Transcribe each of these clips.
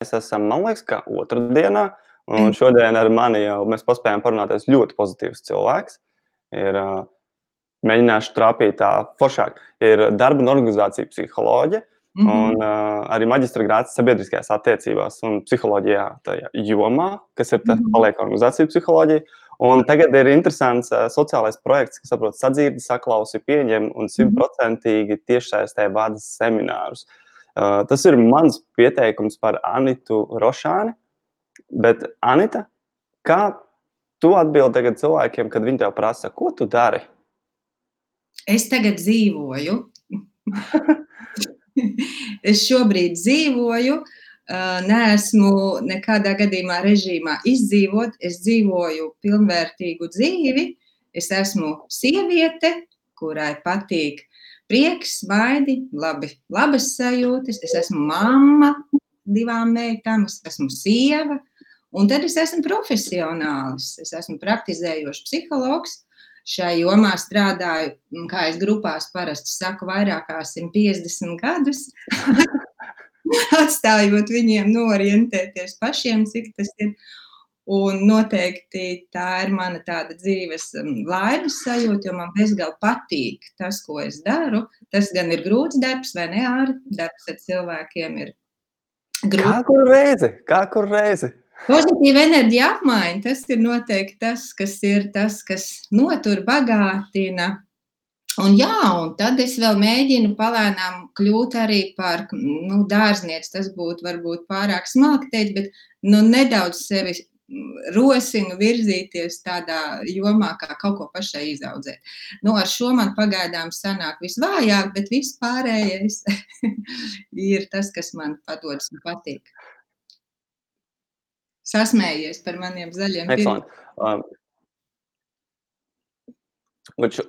Mēs esam, man liekas, ka otrdienā, un šodien ar mani jau mēs paspējām parunāties ļoti pozitīvs cilvēks. Ir, mēģināšu trāpīt tā foršāk. Ir darba un organizācija psiholoģija. Mm -hmm. Un uh, arī maģistra grāts sabiedriskajās attiecībās un psiholoģijā, tajā jomā, kas ir tā mm -hmm. paliek organizācija psiholoģija. Un tagad ir interesants uh, sociālais projekts, kas saprot sadzirdi, saklausi, pieņem un simtprocentīgi tiešsaistē vada seminārus. Uh, Uh, tas ir mans pieteikums par Anitu Rošāni. Bet, Anita, kā tu atbildi cilvēkiem, kad viņi tev prasa, ko tu dari? Es tagad dzīvoju. es šobrīd dzīvoju. Uh, neesmu nekādā gadījumā režīmā izdzīvot. Es dzīvoju pilnvērtīgu dzīvi. Es esmu sieviete, kurai patīk prieks, baidi, labi, labas sajūtas. Es esmu mamma divām meitām, es esmu sieva, un tad es esmu profesionālis. Es esmu praktizējošs psihologs. Šai jomā strādāju, kā es grupās parasti saku, vairāk kā 150 gadus. Atstājot viņiem norientēties pašiem, cik tas ir. Un noteikti tā ir mana tāda dzīves um, laimes sajūta, jo man bezgalīgi patīk tas, ko es daru. Tas gan ir grūts darbs, vai ne? Ar darbs ar cilvēkiem ir grūts. Kā kur reizi? Kā kur reizi? Pozitīva enerģija apmaiņa, tas ir noteikti tas, kas ir tas, kas notur, bagātina. Un jā, un tad es vēl mēģinu palēnām kļūt arī par nu, dārznieci. Tas būtu varbūt pārāk smalki teikt, bet nu, nedaudz sevi rosinu virzīties tādā jomā, kā kaut ko pašai izaudzēt. Nu, ar šo man pagaidām sanāk visvājāk, bet viss pārējais ir tas, kas man padodas un patīk. Sasmējies par maniem zaļiem pirkstiem. Um,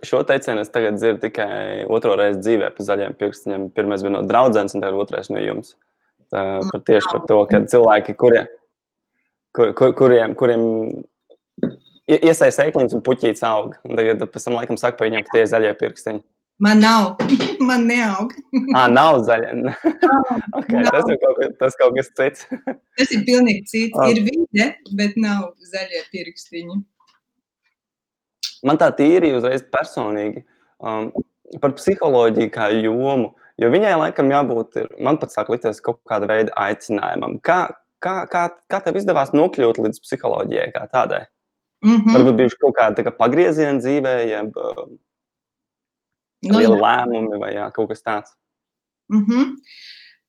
šo teicienu es tagad dzirdu tikai otro reizi dzīvē par zaļiem pirkstiem. Pirmais bija no draudzenes, un tagad otrais no jums. Tā, par tieši par to, ka cilvēki, kuriem kur, kur, kuriem, kuriem iesaistās eikliņš un puķītis aug. Un tagad pēc tam laikam saka ka tie ir zaļie pirkstiņi. Man nav, man neaug. ah, nav zaļie. okay, nav. Tas ir kaut, tas kaut kas cits. tas ir pilnīgi cits. Oh. Ir vide, bet nav zaļie pirkstiņi. Man tā tīri uzreiz personīgi um, par psiholoģiju kā jomu. Jo viņai laikam jābūt, ir, man pat sāk likties kaut kāda veida aicinājumam. Kā, kā, kā, kā tev izdevās nokļūt līdz psiholoģijai kā tādai? Mm -hmm. Varbūt bija kaut kāda kā pagrieziena dzīvē, jeb uh, nu, liela lēmumi vai jā, kaut kas tāds. Mm -hmm.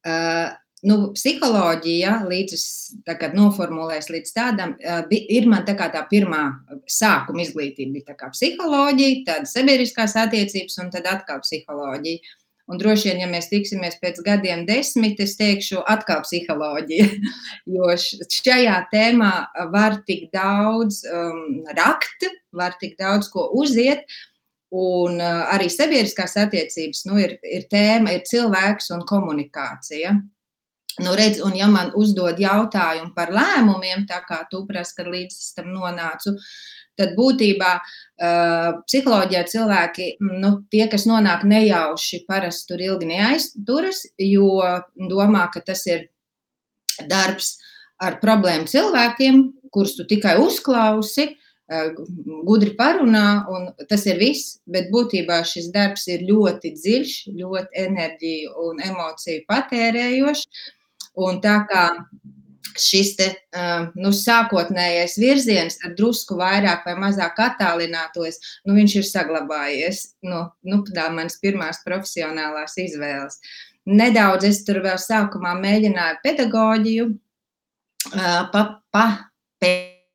uh, nu, psiholoģija, līdz es noformulēju līdz tādam, ir man tā kā tā pirmā sākuma izglītība, bija tā kā psiholoģija, tad sabiedriskās attiecības un tad atkal psiholoģija. Un droši vien, ja mēs tiksimies pēc gadiem desmit, es teikšu, atkal psiholoģija. Jo šajā tēmā var tik daudz um, rakt, var tik daudz ko uziet. Un uh, arī sabiedriskās attiecības nu, ir, ir tēma, ir cilvēks un komunikācija. Nu, redz, un ja man uzdod jautājumu par lēmumiem, tā kā tu prasi, kad līdz tam nonācu, uh, tad būtībā uh, psiholoģijā cilvēki, nu, tie, kas nonāk nejauši, parasti tur ilgi neaizturas, jo domā, ka tas ir darbs ar problēmu cilvēkiem, kurus tu tikai uzklausi, uh, gudri parunā, un tas ir viss. Bet būtībā šis darbs ir ļoti dziļš, ļoti enerģiju un emociju patērējošs. Un tā kā šis te, nu, sākotnējais virziens ar drusku vairāk vai mazāk attālinātos, nu, viņš ir saglabājies. Nu, nu, tā manas pirmās profesionālās izvēles. Nedaudz es tur vēl sākumā mēģināju pedagoģiju, pa, pa,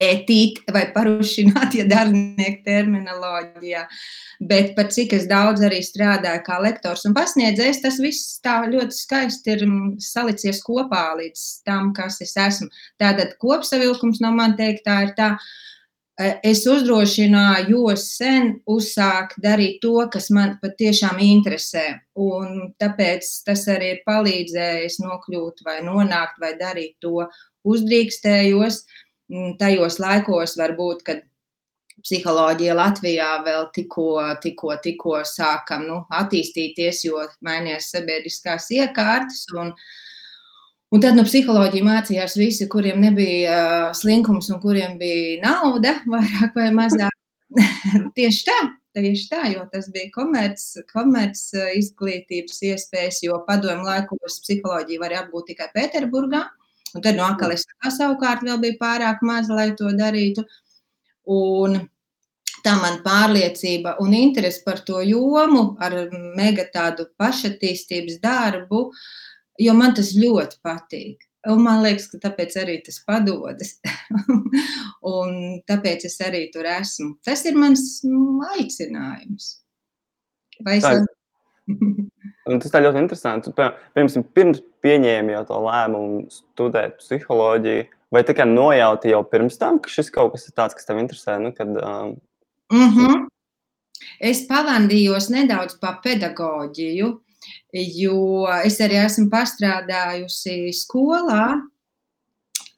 pētīt vai parušināt, ja darbinieka terminoloģijā. Bet par cik es daudz arī strādāju kā lektors un pasniedzējs, tas viss tā ļoti skaisti ir mm, salicies kopā līdz tam, kas es esmu. Tātad kopsavilkums no man teiktā ir tā. E, es uzdrošināju jau sen uzsākt darīt to, kas man patiešām interesē. Un tāpēc tas arī ir palīdzējis nokļūt vai nonākt vai darīt to uzdrīkstējos. Uh, tajos laikos varbūt, kad psiholoģija Latvijā vēl tikko, tikko, tikko sākam nu, attīstīties, jo mainījās sabiedriskās iekārtas. Un, Un tad nu, psiholoģija mācījās visi, kuriem nebija uh, slinkums un kuriem bija nauda, vairāk vai mazāk. Tieši tā, tieši tā, jo tas bija komerces komerc izglītības iespējas, jo padomu laikos psiholoģija varēja apgūt tikai Pēterburgā. Un tad no atkal es savukārt vēl biju pārāk maza, lai to darītu. Un tā man pārliecība un interese par to jomu ar mega tādu pašattīstības darbu, jo man tas ļoti patīk. Un man liekas, ka tāpēc arī tas padodas. un tāpēc es arī tur esmu. Tas ir mans aicinājums. Vai es... tas tā ļoti interesanti. Piemēram, pirms pieņēmi jau to lēmumu studēt psiholoģiju, vai tikai nojauti jau pirms tam, ka šis kaut kas ir tāds, kas tev interesē, nu, kad um, Mm -hmm. Es pavandījos nedaudz pa pedagoģiju, jo es arī esmu pastrādājusi skolā,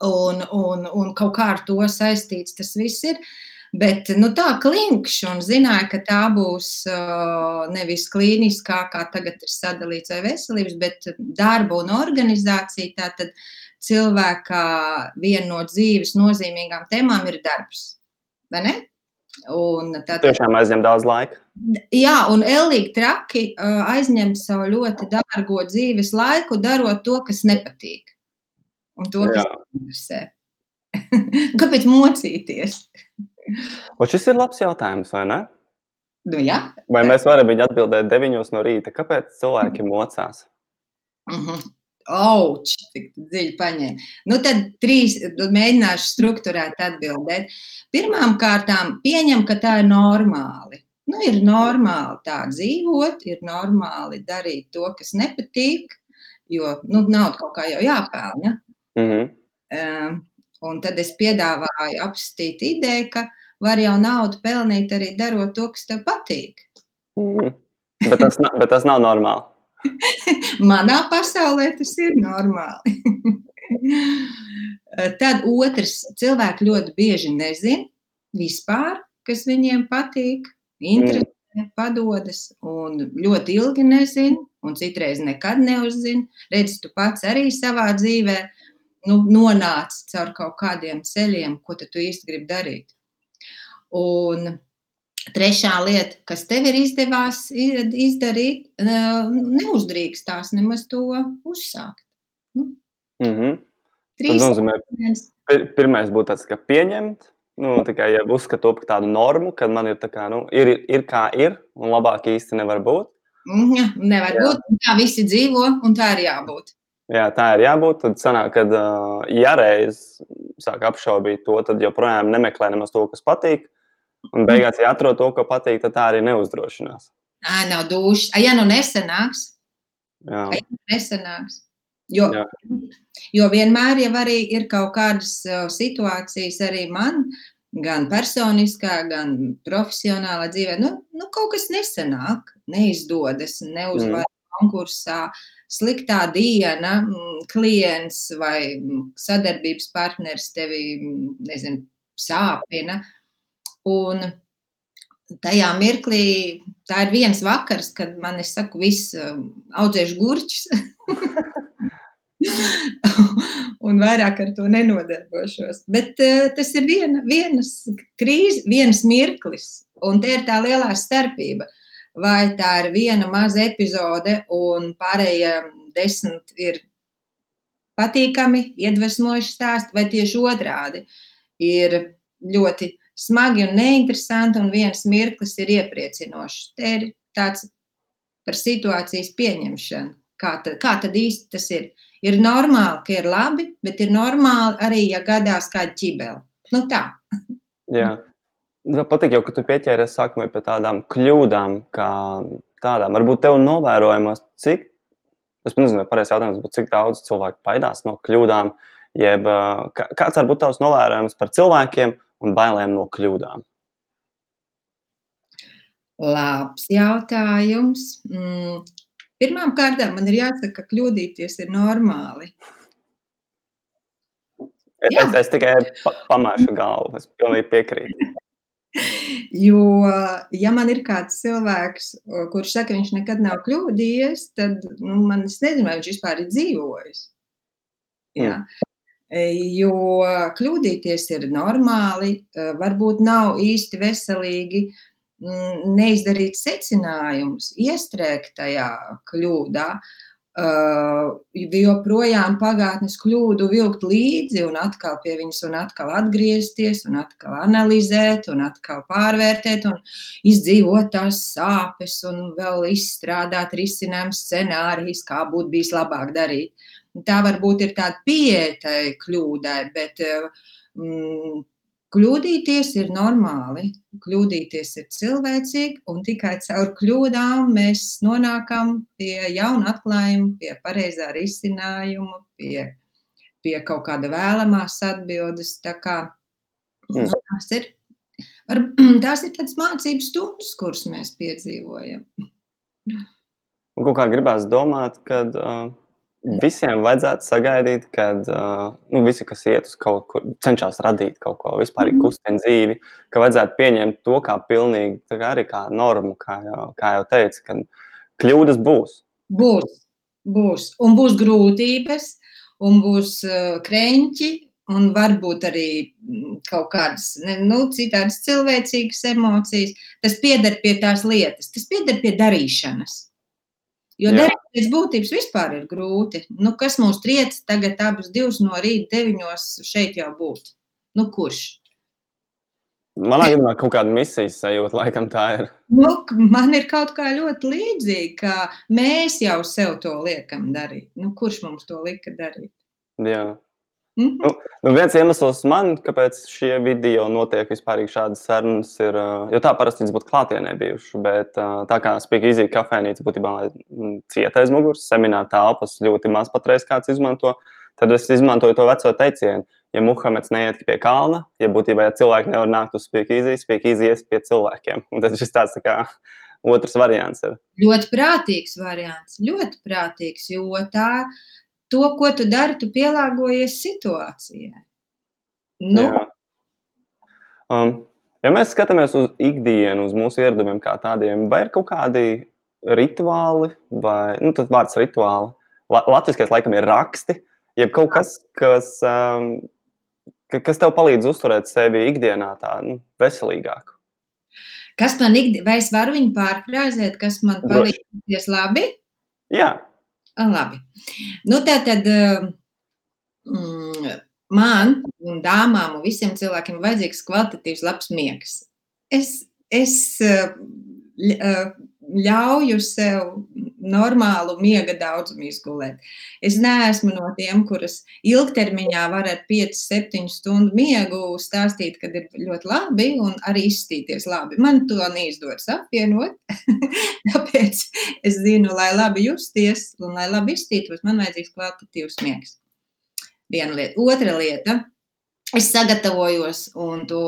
un, un, un kaut kā ar to saistīts tas viss ir. Bet nu, tā klinkšķi un zināja, ka tā būs uh, nevis klīniskā, kā tagad ir sadalīts vai veselības, bet darba un organizācija. Tātad cilvēkā viena no dzīves nozīmīgām tēmām ir darbs. Vai ne? Un tad, tiešām aizņem daudz laika. Jā, un Elīga traki aizņem savu ļoti dārgo dzīves laiku, darot to, kas nepatīk. Un to, kas interesē. Kāpēc mocīties? Un šis ir labs jautājums, vai ne? Nu, jā. Vai mēs varam viņu atbildēt 9 no rīta? Kāpēc cilvēki mocās? Mm -hmm. Auč, tik dziļi paņēma. Nu, tad trīs mēģināšu struktūrēt atbildēt. Pirmām kārtām pieņem, ka tā ir normāli. Nu, ir normāli tā dzīvot, ir normāli darīt to, kas nepatīk, jo nu, nauda kaut kā jau jāpelna. Mm -hmm. um, un tad es piedāvāju apstīt ideju, ka var jau naudu pelnīt arī darot to, kas tev patīk. Mm bet, tas, bet tas nav normāli. Manā pasaulē tas ir normāli. Tad otrs cilvēki ļoti bieži nezina vispār, kas viņiem patīk, interesē, padodas, un ļoti ilgi nezina, un citreiz nekad neuzzina. Redz, tu pats arī savā dzīvē nu, nonāc caur kaut kādiem ceļiem, ko tu īsti gribi darīt. Un Trešā lieta, kas tev ir izdevās izdarīt, neuzdrīkstās nemaz to uzsākt. Nu, mm -hmm. Tas nozīmē, ka pirmais būtu tāds, ka pieņemt, nu, tikai ja uzskatu par tādu normu, ka man ir, kā, nu, ir, ir kā ir, un labāk īsti nevar būt. Ja, nevar Jā. būt, tā visi dzīvo, un tā ir jābūt. Jā, tā ir jābūt. Tad sanāk, kad uh, ja reiz sāk apšaubīt to, tad joprojām nemeklē nemaz to, kas patīk. Un beigās, ja atrod to, ko patīk, tad tā arī neuzdrošinās. Ā, nav dušas. Ja nu nesanāks, Jā. ja nu nesanāks. Jo, Jā. jo vienmēr jau arī ir kaut kādas situācijas arī man, gan personiskā, gan profesionālā dzīvē. Nu, nu kaut kas nesanāk, neizdodas, neuzvar mm. konkursā. Sliktā diena, klients vai sadarbības partneris tevi, nezinu, sāpina. Uh, Un tajā mirklī tā ir viens vakars, kad man, es saku, viss um, audzēšu gurķus. un vairāk ar to nenodarbošos. Bet uh, tas ir viena, vienas krīze, viens mirklis. Un te ir tā lielā starpība. Vai tā ir viena maza epizode, un pārējie desmit ir patīkami, iedvesmojuši stāsti, vai tieši otrādi ir ļoti smagi un neinteresanti, un viens mirklis ir iepriecinošs. Te ir tāds par situācijas pieņemšanu. Kā tad, kā tad īsti tas ir? Ir normāli, ka ir labi, bet ir normāli arī, ja gadās kāda ķibela. Nu tā. Jā. Man patīk jau, ka tu pieķēries sākumā pie tādām kļūdām, kā tādām. Varbūt tev novērojamos, cik, es nezinu, pareizi jautājums, bet cik daudz cilvēku baidās no kļūdām, jeb kāds var būt tavs novērojums par cilvēkiem, un bailēm no kļūdām? Labs jautājums. Mm. Pirmkārt, man ir jāsaka, ka kļūdīties ir normāli. Es, Jā. es tikai pamāšu galvu, es pilnīgi piekrītu. Jo, ja man ir kāds cilvēks, kurš saka, ka viņš nekad nav kļūdījies, tad nu, man es nezinu, vai viņš vispār ir dzīvojis. Ja? Jo kļūdīties ir normāli, varbūt nav īsti veselīgi mm, neizdarīt secinājumus, iestrēgt tajā kļūdā. Uh, joprojām pagātnes kļūdu vilkt līdzi un atkal pie viņas, un atkal atgriezties, un atkal analizēt, un atkal pārvērtēt, un izdzīvot tās sāpes, un vēl izstrādāt risinājumu scenārijus, kā būtu bijis labāk darīt. Tā varbūt ir tāda pieeja tai kļūdai, bet mm, kļūdīties ir normāli, kļūdīties ir cilvēcīgi, un tikai caur kļūdām mēs nonākam pie jauna atklājuma, pie pareizā risinājuma, pie, pie kaut kāda vēlamās atbildes. Tā kā, mm. tās, ir, var, tās ir tādas mācības stundas, kuras mēs piedzīvojam. Un, kaut kā gribās domāt, kad uh, Visiem vajadzētu sagaidīt, ka uh, nu, visi, kas iet uz kaut kur, cenšas radīt kaut ko vispār, mm. kustina dzīvi, ka vajadzētu pieņemt to kā pilnīgi kā arī kā normu, kā jau, kā jau teicu, ka kļūdas būs. Būs, būs. Un būs grūtības, un būs uh, kreņķi, un varbūt arī kaut kādas nu, citādas cilvēcīgas emocijas. Tas pieder pie tās lietas, tas pieder pie darīšanas. Jo darīt pēc būtības vispār ir grūti. Nu, kas mums triec tagad abas divas no rīta deviņos šeit jau būt? Nu, kurš? Manā gadījumā kaut kāda misijas sajūta, laikam tā ir. Nu, man ir kaut kā ļoti līdzīga, ka mēs jau sev to liekam darīt. Nu, kurš mums to lika darīt? Jā. Mm -hmm. nu, nu viens iemesls man, kāpēc šie video notiek vispār šādas sarunas, ir, jo tā parasti viņas būtu klātienē bijušas, bet tā kā Speak Easy kafejnīca būtībā cieta aiz muguras, semināra telpas ļoti maz patreiz kāds izmanto, tad es izmantoju to veco teicienu. Ja Muhameds neiet pie kalna, ja būtībā ja cilvēki nevar nākt uz Speak Easy, Speak Easy ies pie cilvēkiem. Un tas ir tāds tā kā otrs variants. Ir. Ļoti prātīgs variants, ļoti prātīgs, jo tā to, ko tu dari, tu pielāgojies situācijai. Nu. Jā. Um, ja mēs skatāmies uz ikdienu, uz mūsu ieradumiem kā tādiem, vai ir kaut kādi rituāli, vai nu, tas vārds rituāli, La, latviskais laikam ir raksti, jeb kaut kas, kas, um, kas tev palīdz uzturēt sevi ikdienā tā nu, veselīgāk. Kas man ikdienā, vai es varu viņu pārkrāzēt, kas man palīdz labi? Jā. Labi. Nu, tā tad mm, man un dāmām un visiem cilvēkiem vajadzīgs kvalitatīvs labs miegs. Es, es ļauju sev normālu miega daudzumu izgulēt. Es neesmu no tiem, kuras ilgtermiņā var ar 5-7 stundu miegu stāstīt, ka ir ļoti labi un arī izstīties labi. Man to neizdodas apvienot, tāpēc es zinu, lai labi justies un lai labi izstītos, man vajadzīgs kvalitatīvs miegs. Viena lieta. Otra lieta. Es sagatavojos un to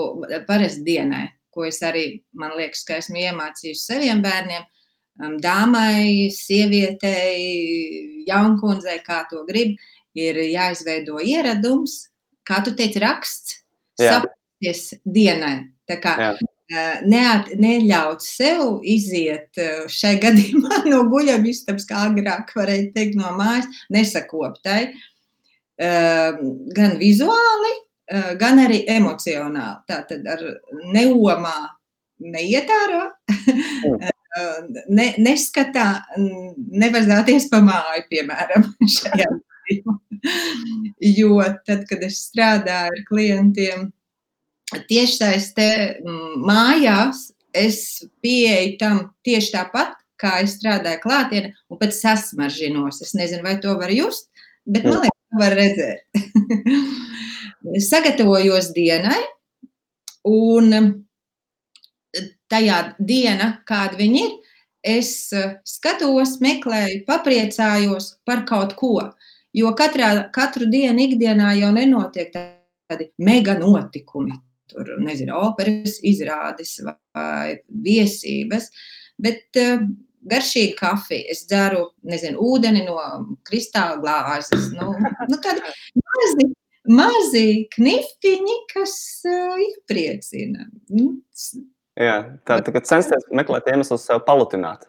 parasti dienai ko es arī, man liekas, ka esmu iemācījusi saviem bērniem, dāmai, sievietei, jaunkundzei, kā to grib, ir jāizveido ieradums, kā tu teici, raksts, sapties dienai. Tā kā neat, neļaut sev iziet šai gadījumā no guļamistabas, kā agrāk varēja teikt, no mājas, nesakoptai, gan vizuāli, gan arī emocionāli. Tātad ar neomā neiet ārā, mm. eh, ne, neskatā, nevazāties pa māju, piemēram, šajā gadījumā. Jo tad, kad es strādāju ar klientiem tiešsaistē mājās, es pieeju tam tieši tāpat, kā es strādāju klātienē, un pēc sasmaržinos. Es nezinu, vai to var just, bet man mm. liekas, var redzēt. sagatavojos dienai, un tajā diena, kāda viņa ir, es skatos, meklēju, papriecājos par kaut ko. Jo katrā, katru dienu, ikdienā jau nenotiek tādi mega notikumi. Tur, nezinu, operas izrādes vai viesības, bet uh, garšīga kafija. Es dzeru, nezinu, ūdeni no kristāla glāzes. Nu, nu tādi mazi mazi knifiņi, kas uh, iepriecina. Nu, Jā, tā tad censties meklēt iemeslus sev palutināt.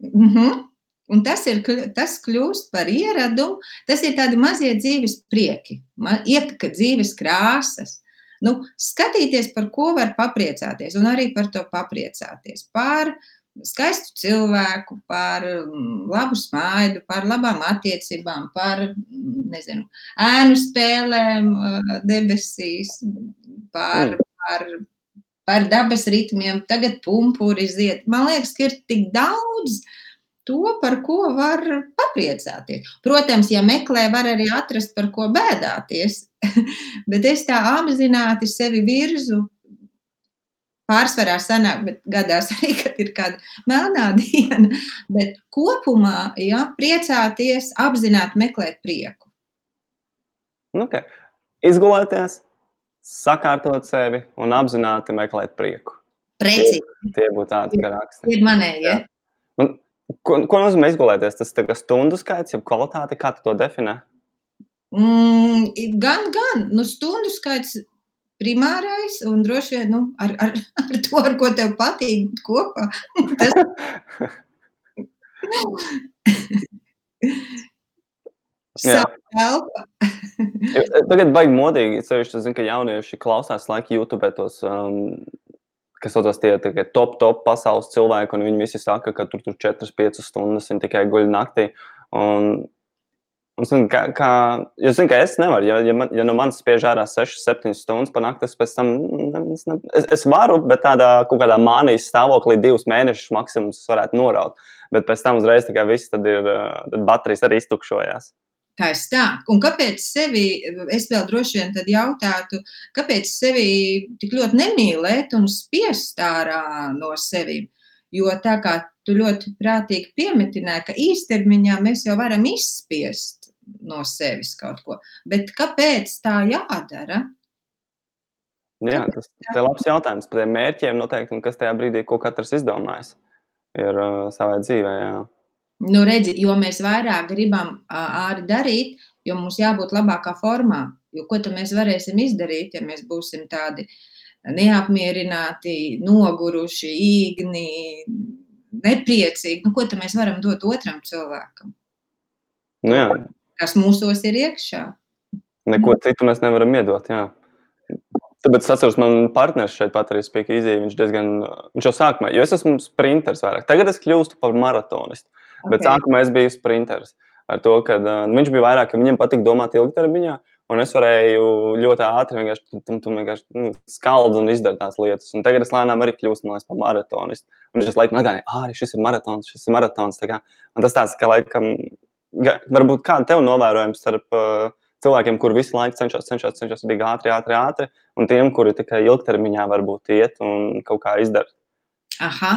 Mm -hmm. Un tas, ir, tas kļūst par ieradumu. Tas ir tādi mazie dzīves prieki, iekaka dzīves krāsas. Nu, skatīties, par ko var papriecāties, un arī par to papriecāties. Par skaistu cilvēku, par mm, labu smaidu, par labām attiecībām, par mm, nezinu, ēnu spēlēm debesīs, par, mm. par, par dabas ritmiem. Tagad pumpuri ziet. Man liekas, ka ir tik daudz to, par ko var papriecāties. Protams, ja meklē, var arī atrast, par ko bēdāties. bet es tā apzināti sevi virzu. Pārsvarā sanāk, bet gadās arī, kad ir kāda melnā diena. Bet kopumā, ja, priecāties, apzināti meklēt prieku. Okay. Izgulēties, sakārtot sevi un apzināti meklēt prieku. Precīzi. Tie, tie būtu tādi raksti. Ir manējie. Ja? Un, ko, ko nozīmē izgulēties? Tas ir stundu skaits, jau kvalitāte, kā tu to definē? Mm, gan, gan, nu, stundu skaits primārais un droši vien nu, ar, ar, ar to, ar ko tev patīk kopā. Tas... Tagad baigi modīgi, sevišķi, zinu, ka jaunieši klausās laika YouTube tos, um, kas saucas tie tā, top, top pasaules cilvēki, un viņi visi saka, ka tur, tur 4-5 stundas viņi tikai guļ naktī. Un Un, kā, kā, jo, zin, es nevaru, ja, ja, man, ja no manis spiež ārā 6, 7 stundas par nakti, es pēc tam es, ne, es, es varu, bet tādā kaut kādā mānijas stāvoklī divus mēnešus maksimums varētu noraut. Bet pēc tam uzreiz tikai viss, tad ir tad baterijas arī iztukšojās. Tā ir tā. Un kāpēc sevi, es vēl droši vien jautātu, kāpēc sevi tik ļoti nemīlēt un spiest ārā no sevis? Jo tā kā tu ļoti prātīgi piemetināji, ka īstermiņā mēs jau varam izspiest no sevis kaut ko. Bet kāpēc tā jādara? Jā, tas ir labs jautājums par tiem mērķiem noteikti, un kas tajā brīdī, ko katrs izdomājis, ir uh, savai dzīvē. Jā. Nu, redzi, jo mēs vairāk gribam āri darīt, jo mums jābūt labākā formā. Jo ko tad mēs varēsim izdarīt, ja mēs būsim tādi neapmierināti, noguruši, īgni, nepriecīgi? Nu, ko tad mēs varam dot otram cilvēkam? Nu, jā, kas mūsos ir iekšā. Neko citu mēs nevaram iedot. Jā. Tāpēc es atceros, man partneris šeit pat arī spēja izjūt. Viņš diezgan, viņš jau sākumā, jo es esmu sprinteris vairāk. Tagad es kļūstu par maratonistu. Okay. Bet sākumā es biju sprinteris. Ar to, ka uh, viņš bija vairāk, ka viņam patīk domāt ilgtermiņā. Un es varēju ļoti ātri vienkārši, tu, tu vienkārši nu, skaldzi un izdarīt tās lietas. Un tagad es lēnām arī kļūstu liekas, par maratonistu. Un es laikam gāju, ah, šis ir maratons, šis ir maratons. Un tas tāds, ka laikam varbūt kāda tev novērojama starp uh, cilvēkiem, kur visu laiku cenšas, cenšas, cenšas būt ātri, ātri, ātri, un tiem, kuri tikai ilgtermiņā varbūt iet un kaut kā izdara. Aha.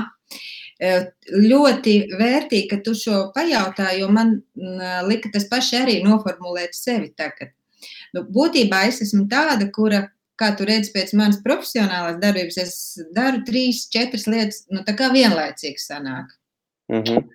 Ļoti vērtīgi, ka tu šo pajautāji, jo man lika tas paši arī noformulēt sevi tagad. Nu, būtībā es esmu tāda, kura, kā tu redzi, pēc manas profesionālās darbības, es daru trīs, četras lietas, nu, tā kā vienlaicīgi sanāk. Mm -hmm.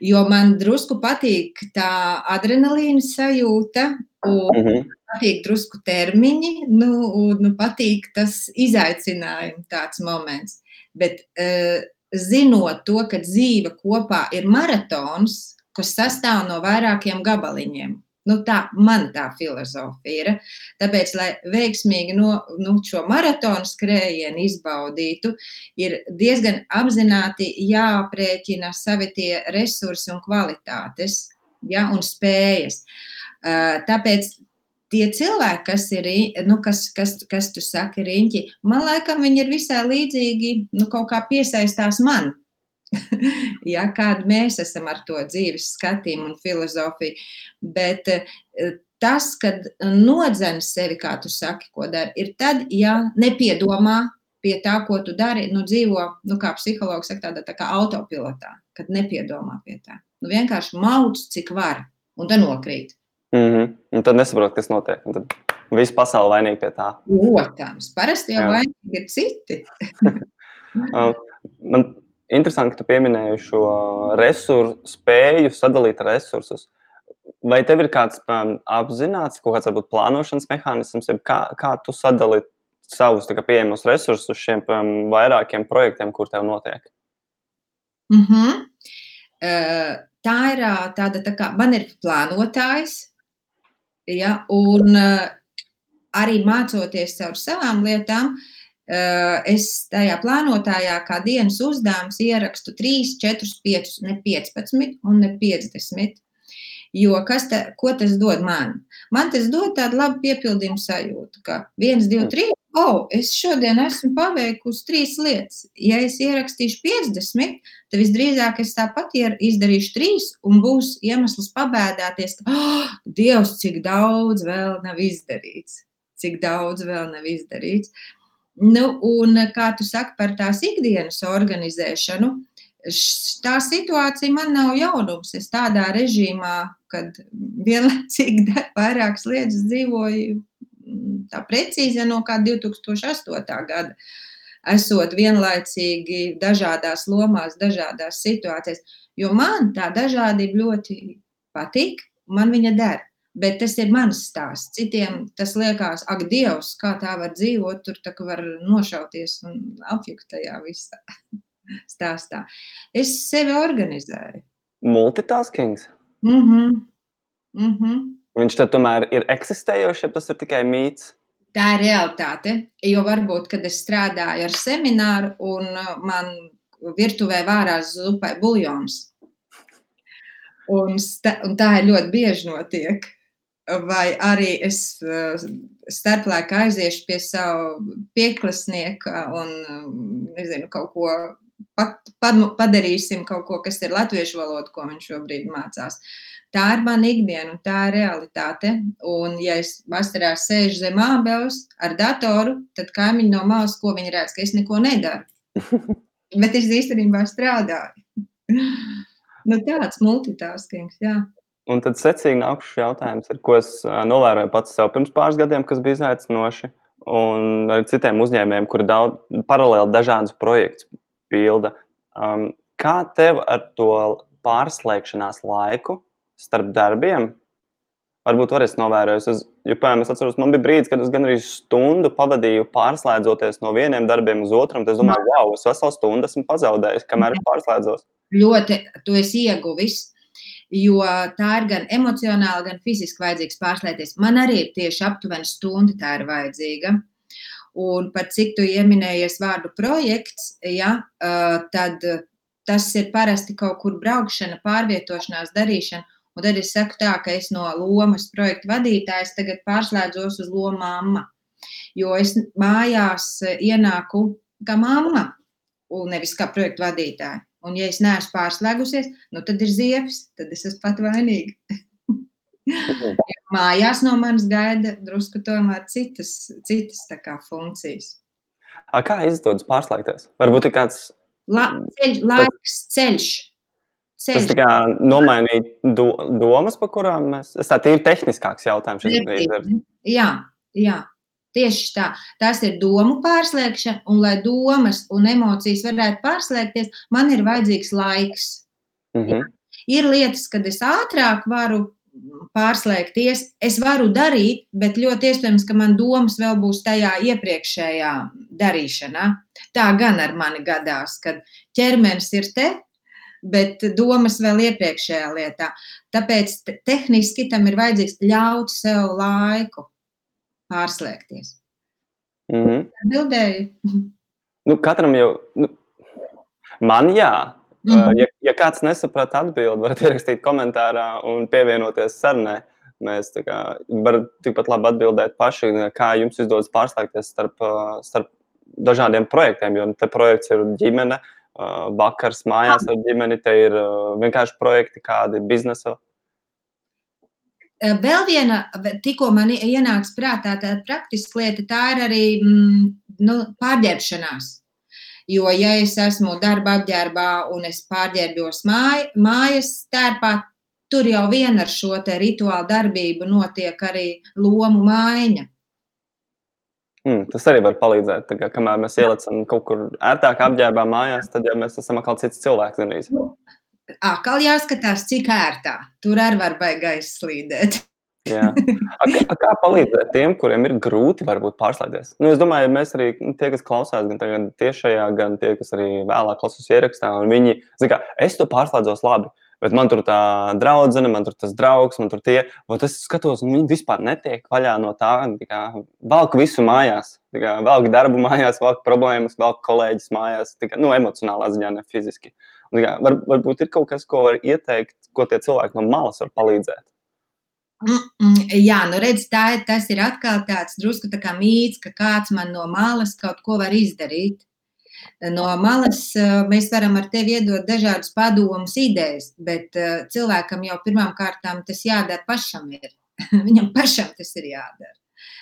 Jo man drusku patīk tā adrenalīna sajūta, un mm -hmm. patīk drusku termiņi, nu, un nu, patīk tas izaicinājums, tāds moments. Bet uh, zinot to, ka dzīve kopā ir maratons, kas sastāv no vairākiem gabaliņiem. Nu, tā man tā filozofija ir. Tāpēc, lai veiksmīgi no, nu, šo maratonu skrējienu izbaudītu, ir diezgan apzināti jāaprēķina savi tie resursi un kvalitātes ja, un spējas. Tāpēc tie cilvēki, kas ir, nu, kas, kas, kas tu saki, riņķi, man liekas, viņi ir visai līdzīgi, nu, kaut kā piesaistās man ja, kāda mēs esam ar to dzīves skatījumu un filozofiju. Bet eh, tas, kad nodzen sevi, kā tu saki, ko dari, ir tad, ja nepiedomā pie tā, ko tu dari, nu dzīvo, nu kā psihologs saka, tādā tā kā autopilotā, kad nepiedomā pie tā. Nu vienkārši mauc, cik var, un tad nokrīt. Mm -hmm. Un tad nesaprot, kas notiek. Un tad viss pasaule vainīga pie tā. Protams, parasti jau vainīgi ir citi. Um, man Interesanti, ka tu pieminēji šo resursu, spēju sadalīt resursus. Vai tev ir kāds um, apzināts, kaut kāds varbūt plānošanas mehānisms, kā, kā tu sadali savus kā, pieejamos resursus šiem um, vairākiem projektiem, kur tev notiek? Mm -hmm. uh, tā ir tāda, tā kā man ir plānotājs, ja, un arī mācoties caur savām lietām, es tajā plānotājā kā dienas uzdevums ierakstu 3, 4, 5, ne 15 un ne 50. Jo kas ko tas dod man? Man tas dod tādu labu piepildījumu sajūtu, ka 1, 2, 3, oh, es šodien esmu paveikusi trīs lietas. Ja es ierakstīšu 50, tad visdrīzāk es tāpat izdarīšu trīs, un būs iemesls pabēdāties, ka, oh, Dievs, cik daudz vēl nav izdarīts. Cik daudz vēl nav izdarīts. Nu, un kā tu saki par tās ikdienas organizēšanu, tā situācija man nav jaunums. Es tādā režīmā, kad vienlaicīgi vairākas lietas dzīvoju mm, tā precīzi no kā 2008. gada. Esot vienlaicīgi dažādās lomās, dažādās situācijās. Jo man tā dažādība ļoti patīk, man viņa der. Bet tas ir mans stāsts. Citiem tas liekas, ak, Dievs, kā tā var dzīvot, tur tā var nošauties un apjukt tajā visā stāstā. Es sevi organizēju. Multitaskings? Mm -hmm. Mm. Viņš tad tomēr ir eksistējošs, ja tas ir tikai mīts? Tā ir realitāte. Jo varbūt, kad es strādāju ar semināru un uh, man virtuvē vārās zupai buļļons. Un, un tā ir ļoti bieži notiek. Vai arī es uh, starplaikā aiziešu pie sava pieklasnieka un nezinu, kaut ko pat, pad, padarīsim kaut ko, kas ir latviešu valoda, ko viņš šobrīd mācās. Tā ir mana ikdiena, un tā ir realitāte. Un, ja es vasarā sēžu zem ābeles ar datoru, tad kaimiņi no malas, ko viņi redz, ka es neko nedaru. Bet es īstenībā strādāju. nu, tāds multitaskings, jā. Un tad secīgi nākušais jautājums, ar ko es novēroju pats sev pirms pāris gadiem, kas bija izaicinoši. Un ar citiem uzņēmējiem, kuri daudz paralēli dažādus projektus pilda. Um, kā tev ar to pārslēgšanās laiku starp darbiem? Varbūt novērojis. Es, jo, piemēram, es atceros, man bija brīdis, kad es gan arī stundu pavadīju pārslēdzoties no vieniem darbiem uz otru. Es domāju, wow, es veselu stundu esmu pazaudējis, kamēr es pārslēdzos. Ļoti, tu esi ieguvis. Jo tā ir gan emocionāli, gan fiziski vajadzīgs pārslēgties. Man arī ir tieši aptuveni stunda tā ir vajadzīga. Un par cik tu ieminējies vārdu projekts, ja, tad tas ir parasti kaut kur braukšana, pārvietošanās, darīšana. Un tad es saku tā, ka es no lomas projekta vadītājas tagad pārslēdzos uz lomu mamma. Jo es mājās ienāku kā mamma, un nevis kā projekta vadītāja. Un, ja es neesmu pārslēgusies, nu, tad ir ziepes, tad es esmu pat vainīga. Mājās no manis gaida drusku tomēr citas, citas kā, funkcijas. A, kā izdodas pārslēgties? Varbūt ir kāds La, ceļ, laiks, ceļš. ceļš. Tas kā nomainīt do, domas, pa kurām mēs. Tas tā ir tehniskāks jautājums. Jā, jā. Tieši tā. Tas ir domu pārslēgšana, un lai domas un emocijas varētu pārslēgties, man ir vajadzīgs laiks. Mm -hmm. Ir lietas, kad es ātrāk varu pārslēgties. Es varu darīt, bet ļoti iespējams, ka man domas vēl būs tajā iepriekšējā darīšanā. Tā gan ar mani gadās, kad ķermenis ir te, bet domas vēl iepriekšējā lietā. Tāpēc tehniski tam ir vajadzīgs ļaut sev laiku pārslēgties. Mm -hmm. Atbildēju. Nu, katram jau, nu, man jā, Mm -hmm. ja, ja kāds nesaprata atbildi, varat ierakstīt komentārā un pievienoties sarunai. Mēs kā, varam tikpat labi atbildēt paši, kā jums izdodas pārslēgties starp, starp dažādiem projektiem. Jo te projekts ir ģimene, vakars mājās ar ģimeni, te ir vienkārši projekti, kādi biznesa. Vēl viena, tikko man ienāca prātā tāda praktiska lieta, tā ir arī mm, nu, pārģērbšanās. Jo, ja es esmu darba apģērbā un es pārģērbjos māj, mājas tērpā, tur jau vien ar šo rituālu darbību notiek arī lomu maiņa. Mm, tas arī var palīdzēt. Kā, kamēr mēs ielicam kaut kur ērtāk apģērbā mājās, tad jau mēs esam atkal cits cilvēks. Ganīs. Atkal jāskatās, cik ērtā. Tur arī var baigais slīdēt. A, a, kā palīdzēt tiem, kuriem ir grūti varbūt pārslēgties? Nu, es domāju, mēs arī nu, tie, kas klausās gan tiešajā, gan tie, kas arī vēlāk klausās ierakstā, un viņi, kā, es to pārslēdzos labi. Bet man tur tā draudzene, man tur tas draugs, man tur tie. Un es skatos, un viņi vispār netiek vaļā no tā. tā valku visu mājās. Velk darbu mājās, velk problēmas, velk kolēģis mājās. Kā, nu, emocionālā ziņā, ne fiziski. Un, kā, var, varbūt ir kaut kas, ko var ieteikt, ko tie cilvēki no malas var palīdzēt. Jā, nu redz, tā, tas ir atkal tāds drusku tā kā mīts, ka kāds man no malas kaut ko var izdarīt. No malas eh, mēs varam ar tevi iedot dažādas padomus, idejas, bet eh, cilvēkam jau pirmām kārtām tas jādara pašam. Ir. Viņam pašam tas ir jādara.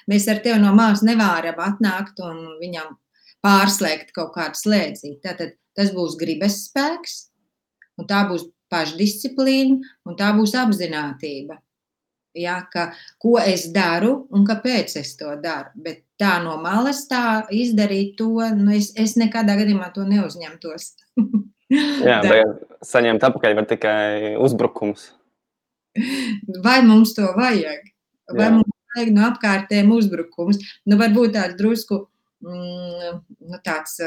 Mēs ar tevi no malas nevaram atnākt un viņam pārslēgt kaut kādu slēdzīti. Tātad tas būs gribas spēks, un tā būs pašdisciplīna, un tā būs apziņotība. Ja, ka, ko es daru un kāpēc es to daru. Bet tā no malas tā izdarīt to, nu es, es nekādā gadījumā to neuzņemtos. Jā, tagad saņemt atpakaļ var tikai uzbrukums. Vai mums to vajag? Vai Jā. mums vajag no apkārtējiem uzbrukums? Nu, varbūt tāds drusku Mm, nu, tāds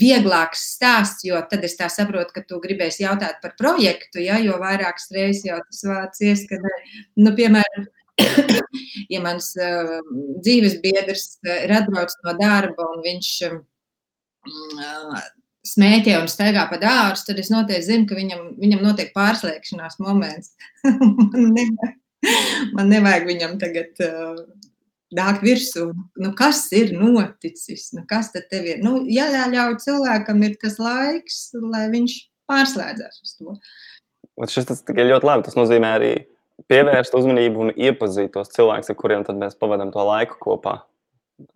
vieglāks stāsts, jo tad es saprotu, ka tu gribēsi jautāt par projektu, ja, jo vairākas reizes jau tas vārds ieskanē. Nu, piemēram, ja mans uh, dzīves biedrs ir atbraucis no darba un viņš uh, smēķē un staigā pa dārstu, tad es noteikti zinu, ka viņam, viņam notiek pārslēgšanās moments. man, nevajag, man nevajag viņam tagad uh, nāk virsū. Nu, kas ir noticis? Nu, kas tad tev ir? Nu, jāļauj cilvēkam ir tas laiks, lai viņš pārslēdzas uz to. Un šis tas tikai ļoti labi. Tas nozīmē arī pievērst uzmanību un iepazīt tos cilvēkus, ar kuriem mēs pavadām to laiku kopā.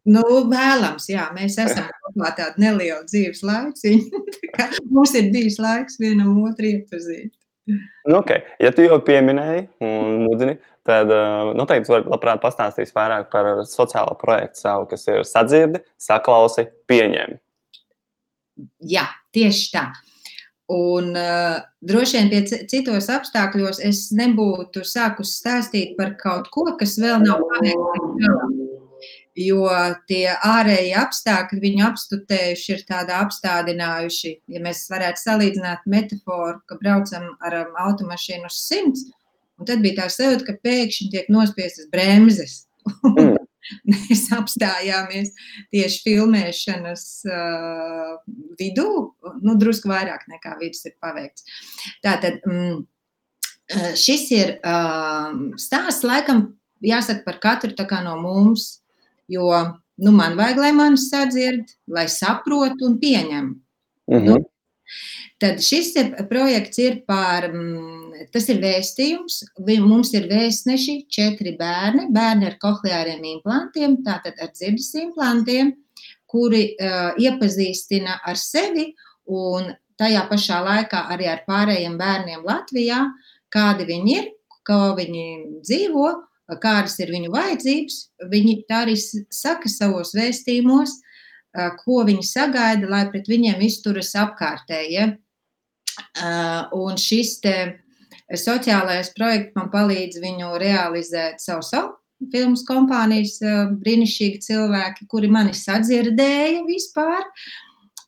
Nu, vēlams, jā, mēs esam kopā tādu nelielu dzīves laiciņu. Mums ir bijis laiks vienam otru iepazīt. Nu, okay. Ja tu jau pieminēji un mudini, tad uh, noteikti var labprāt pastāstīs vairāk par sociālo projektu savu, kas ir sadzirdi, saklausi, pieņem. Jā, tieši tā. Un uh, droši vien pie citos apstākļos es nebūtu sākus stāstīt par kaut ko, kas vēl nav paveikts. Jo tie ārēji apstākļi viņu apstutējuši, ir tādā apstādinājuši. Ja mēs varētu salīdzināt metaforu, ka braucam ar um, automašīnu uz simts, Un tad bija tā sajūta, ka pēkšņi tiek nospiestas bremzes. Mm. Mēs apstājāmies tieši filmēšanas uh, vidū, nu, drusku vairāk nekā vidus ir paveikts. Tātad mm, šis ir uh, stāsts, laikam, jāsaka par katru no mums, jo nu, man vajag, lai mani sadzird, lai saprotu un pieņem. Mm -hmm. nu, tad šis projekts ir par. Mm, tas ir vēstījums. Mums ir vēstneši, četri bērni, bērni ar kohleāriem implantiem, tātad ar dzirdes implantiem, kuri uh, iepazīstina ar sevi un tajā pašā laikā arī ar pārējiem bērniem Latvijā, kādi viņi ir, kā viņi dzīvo, kādas ir viņu vajadzības. Viņi tā arī saka savos vēstījumos, ko viņi sagaida, lai pret viņiem izturas apkārtējie. Un šis te Sociālais projekts man palīdz viņu realizēt savu savu. Filmas kompānijas brīnišķīgi cilvēki, kuri mani sadzirdēja vispār.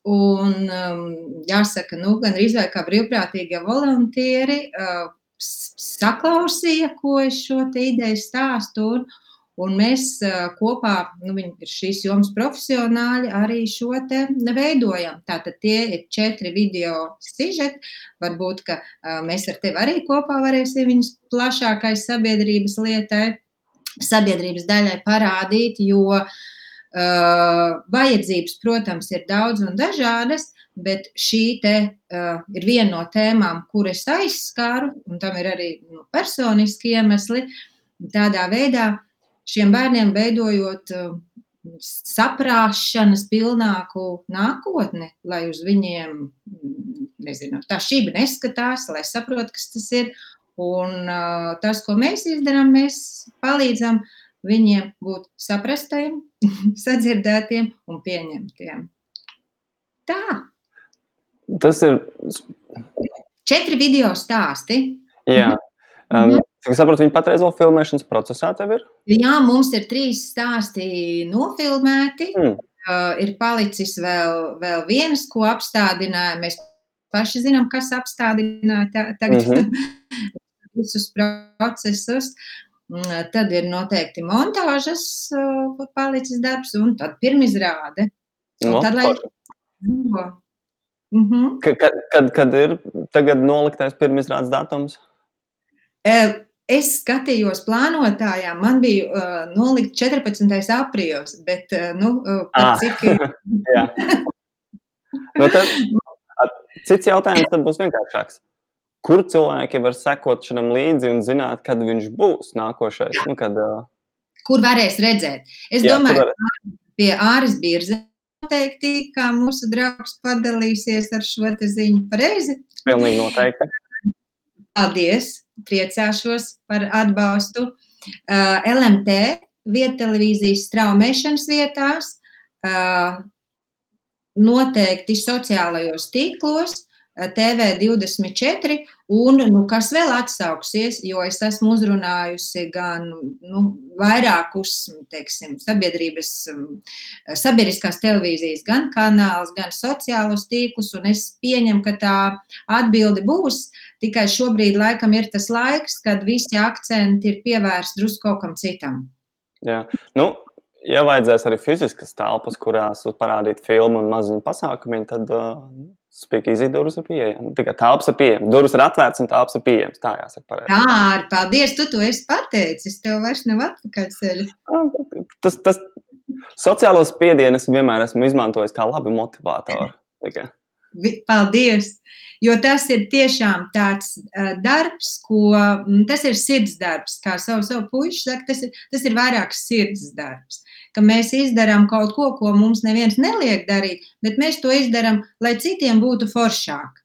Un um, jāsaka, nu, gan arī kā brīvprātīgie voluntieri uh, saklausīja, ko es šo ideju stāstu. Un, Un mēs kopā, nu, viņi ir šīs jomas profesionāļi, arī šo te veidojam. Tātad tie ir četri video sižeti. Varbūt, ka mēs ar tevi arī kopā varēsim viņus plašākai sabiedrības lietai, sabiedrības daļai parādīt, jo uh, vajadzības, protams, ir daudz un dažādas, bet šī te, uh, ir viena no tēmām, kuras aizskāru, un tam ir arī nu, personiski iemesli. Tādā veidā šiem bērniem veidojot uh, saprāšanas pilnāku nākotni, lai uz viņiem nezinu, tā šība neskatās, lai saprotu, kas tas ir. Un uh, tas, ko mēs izdarām, mēs palīdzam viņiem būt saprastiem, sadzirdētiem un pieņemtiem. Tā. Tas ir. Četri video stāsti. Jā. Um, Cik es saprotu, viņi patreiz vēl filmēšanas procesā tev ir? Jā, mums ir trīs stāsti nofilmēti. Mm. Uh, ir palicis vēl, vēl viens, ko apstādinājām. Mēs paši zinām, kas apstādināja ta, tagad mm -hmm. visus procesus. Tad ir noteikti montāžas palicis darbs, un tad pirmizrāde. No, tad, lai... mm -hmm. kad, kad, kad ir tagad noliktais pirmizrādes datums? Es skatījos plānotājā, man bija uh, nolikt 14. aprīlis, bet, uh, nu, uh, ah. cik. nu, tad, cits jautājums tad būs vienkāršāks. Kur cilvēki var sekot šim līdzi un zināt, kad viņš būs nākošais? Nu, kad, uh... Kur varēs redzēt? Es jā, domāju, ka pie Āras Birza noteikti, kā mūsu draugs padalīsies ar šo ziņu pareizi. Pilnīgi noteikti. Paldies! Priecāšos par atbalstu. Uh, LMT viettelevīzijas straumēšanas vietās, uh, noteikti sociālajos tīklos, TV24, un nu, kas vēl atsauksies, jo es esmu uzrunājusi gan nu, vairākus teiksim, sabiedrības, sabiedriskās televīzijas, gan kanālus, gan sociālos tīklus, un es pieņemu, ka tā atbilde būs. Tikai šobrīd laikam ir tas laiks, kad visi akcenti ir pievērsti drusku kaut kam citam. Jā, nu, ja vajadzēs arī fiziskas telpas, kurās parādīt filmu un maziņu pasākumu, tad uh, Spēcīgi durvis ir pieejamas. Tikai telpas ir pieejamas. Durvis ir atvērtas un telpas ir pieejamas. Tā jāsaka. Pareizi. Tā, paldies. Tu to esi pateicis. Tev vairs nav atpakaļ. Tas, tas sociālo spiedienu es vienmēr esmu izmantojis kā labi motivātoru. Tikai. Paldies! Jo tas ir tiešām tāds uh, darbs, ko tas ir sirds darbs. Kā savu, savu puiši saka, tas ir, tas ir vairāk sirds darbs ka mēs izdarām kaut ko, ko mums neviens neliek darīt, bet mēs to izdarām, lai citiem būtu foršāk.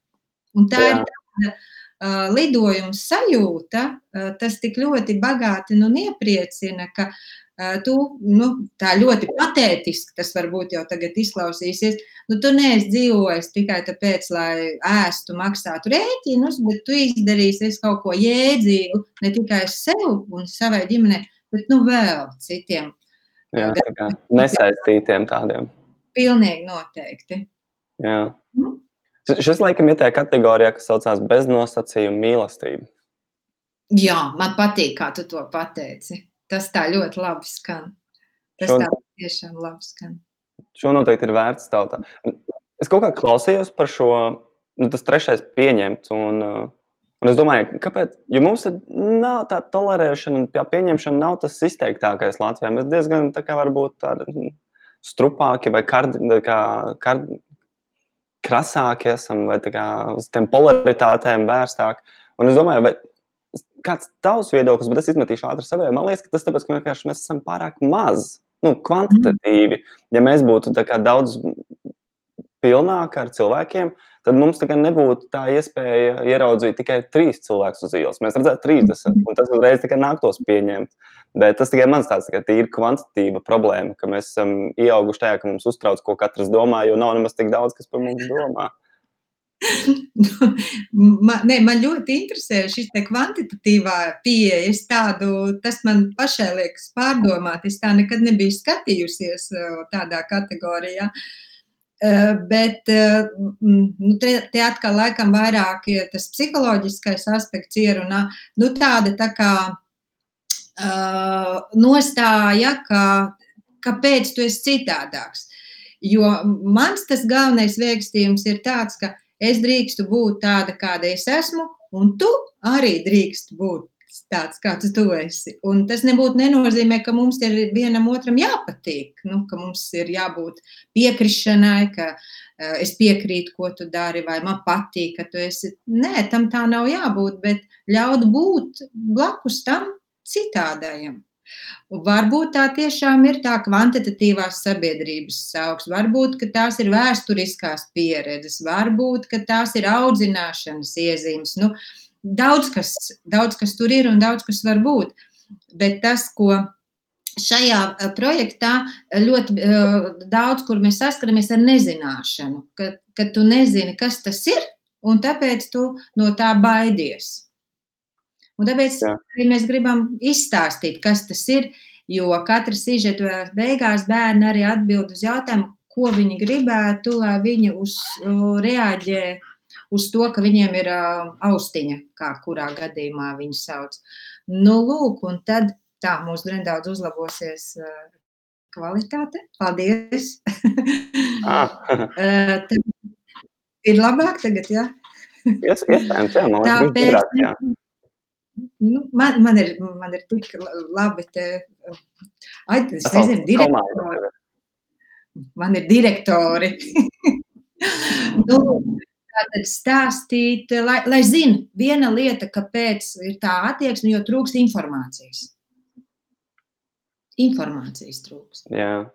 Un tā Jā. ir tāda uh, lidojuma sajūta, uh, tas tik ļoti bagāti nu, nepriecina, ka tu nu, tā ļoti patētiski tas varbūt jau tagad izklausīsies. Nu, tu neesi dzīvojis tikai tāpēc, lai ēstu, maksātu rēķinus, bet tu izdarīsi kaut ko jēdzīgu ne tikai sev un savai ģimenei, bet nu, vēl citiem. Jā, tā kā nesaistītiem tādiem. Pilnīgi noteikti. Jā. Mm. Šis laikam ir tajā kategorijā, kas saucās beznosacījuma mīlestība. Jā, man patīk, kā tu to pateici. Tas tā ļoti labi skan. Tas Šo... tā tiešām labi skan. Šo noteikti ir vērts tautā. Es kaut kā klausījos par šo, nu, tas trešais pieņemts, un Un es domāju, kāpēc? Jo mums nav tā tolerēšana un pieņemšana nav tas izteiktākais Latvijā. Mēs diezgan tā kā varbūt tādi mm, strupāki vai kard, kā, kard, krasāki esam vai kā uz tiem polaritātēm vērstāki. Un es domāju, vai kāds tavs viedoklis, bet es izmetīšu ātri savai. Man liekas, ka tas tāpēc, ka vienkārši mēs esam pārāk maz, nu, kvantitatīvi. Ja mēs būtu daudz pilnāki ar cilvēkiem, tad mums nebūtu tā iespēja ieraudzīt tikai trīs cilvēkus uz ielas. Mēs redzētu 30, un tas uzreiz nāktos pieņemt. Bet tas tikai mans tāds tikai tīri kvantitīva problēma, ka mēs esam ieauguši tajā, ka mums uztrauc, ko katrs domā, jo nav nemaz tik daudz, kas par mums domā. man, ne, man ļoti interesē šī kvantitatīvā pieeja. Tādu, tas man pašai liekas pārdomāt. Es tā nekad nebiju skatījusies tādā kategorijā. Bet nu, te, te atkal laikam vairāk ir tas psiholoģiskais aspekts ierunā. Nu, tāda tā kā nostāja, ka kāpēc tu esi citādāks. Jo mans tas galvenais vēstījums ir tāds, ka es drīkstu būt tāda, kāda es esmu, un tu arī drīkst būt tāds, kāds tu esi. Un tas nebūtu nenozīmē, ka mums ir vienam otram jāpatīk, nu, ka mums ir jābūt piekrišanai, ka uh, es piekrītu, ko tu dari, vai man patīk, ka tu esi. Nē, tam tā nav jābūt, bet ļaut būt blakus tam citādajam. Varbūt tā tiešām ir tā kvantitatīvās sabiedrības augs, varbūt tās ir vēsturiskās pieredzes, varbūt tās ir audzināšanas iezīmes. Nu, Daudz kas, daudz kas tur ir un daudz kas var būt. Bet tas, ko šajā eh, projektā ļoti uh, daudz, kur mēs saskaramies ar nezināšanu, ka, ka tu nezini, kas tas ir, un tāpēc tu no tā baidies. Un tāpēc Jā. arī mēs gribam izstāstīt, kas tas ir, jo katra sižeta beigās bērni arī atbild uz jautājumu, ko viņi gribētu, lai viņi uz, uh, reaģē uz to, ka viņiem ir uh, austiņa, kā kurā gadījumā viņi sauc. Nu, lūk, un tad tā mūsu nedaudz uzlabosies uh, kvalitāte. Paldies! Ah. ir labāk tagad, jā? Iespējams, jā, man liekas, Tāpēc, grāk, jā. Nu, man, man, ir, man ir tik labi te, ai, es nezinu, direktori. Man ir direktori. nu, tātad stāstīt, lai, lai zinu, viena lieta, kāpēc ir tā attieksme, jo trūkst informācijas. Informācijas trūkst. Jā.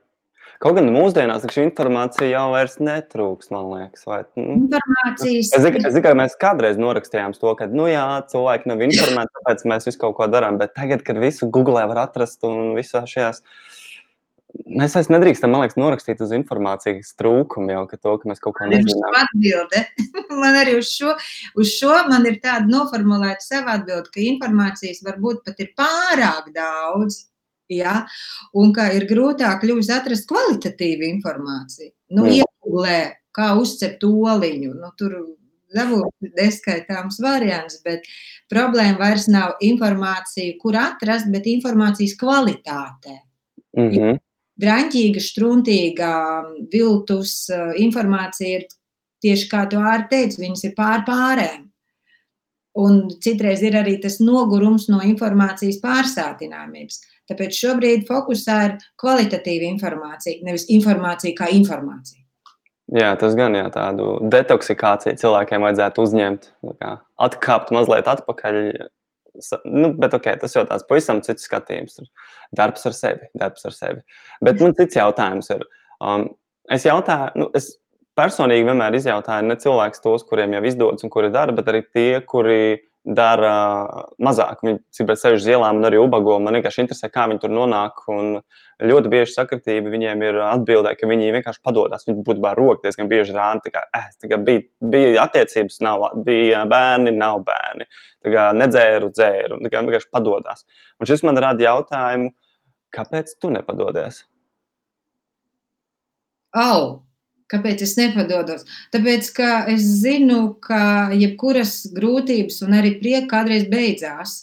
Kaut gan mūsdienās šī informācija jau vairs netrūks, man liekas. Vai, nu, Informācijas. es zinu, ka mēs kādreiz norakstījām to, ka, nu jā, cilvēki nav informēti, tāpēc mēs visu kaut ko darām. Bet tagad, kad visu Google var atrast un visā šajās, mēs vairs nedrīkstam, man liekas, norakstīt uz informācijas trūkumu jau, ka to, ka mēs kaut ko nezinām. Atbilde. man arī uz šo, uz šo man ir tāda noformulēta sava atbilde, ka informācijas varbūt pat ir pārāk daudz. Ja? Un ka ir grūtāk kļūst atrast kvalitatīvu informāciju. Nu, Mm. Iegūlē, kā uzcept oliņu. Nu, tur dabūt neskaitāms variants, bet problēma vairs nav informācija, kur atrast, bet informācijas kvalitātē. Mm -hmm. Draņķīga, struntīga, viltus uh, informācija ir tieši kā tu ārā teici, viņas ir pār pārēm. Un citreiz ir arī tas nogurums no informācijas pārsātināmības. Tāpēc šobrīd fokusā ir kvalitatīva informācija, nevis informācija kā informācija. Jā, tas gan jā, tādu detoksikāciju cilvēkiem vajadzētu uzņemt, kā atkāpt mazliet atpakaļ. Nu, bet okay, tas jau tāds pavisam cits skatījums. ir Darbs ar sevi, darbs ar sevi. Bet man cits jautājums ir. Um, es jautāju, nu, es personīgi vienmēr izjautāju ne cilvēkus tos, kuriem jau izdodas un kuri dara, bet arī tie, kuri dara mazāk. Viņi cipret sevi uz ielām un arī ubago. Man vienkārši interesē, kā viņi tur nonāk. Un ļoti bieži sakritība viņiem ir atbildē, ka viņi vienkārši padodas. Viņi būtībā rok diezgan bieži rāda. Kā, eh, bija, bija attiecības, nav, bija bērni, nav bērni. Nedzēru, dzēru. Kā vienkārši padodas. Un šis man rada jautājumu, kāpēc tu nepadodies? Au! Kāpēc es nepadodos? Tāpēc, ka es zinu, ka jebkuras grūtības un arī prieka kādreiz beidzās.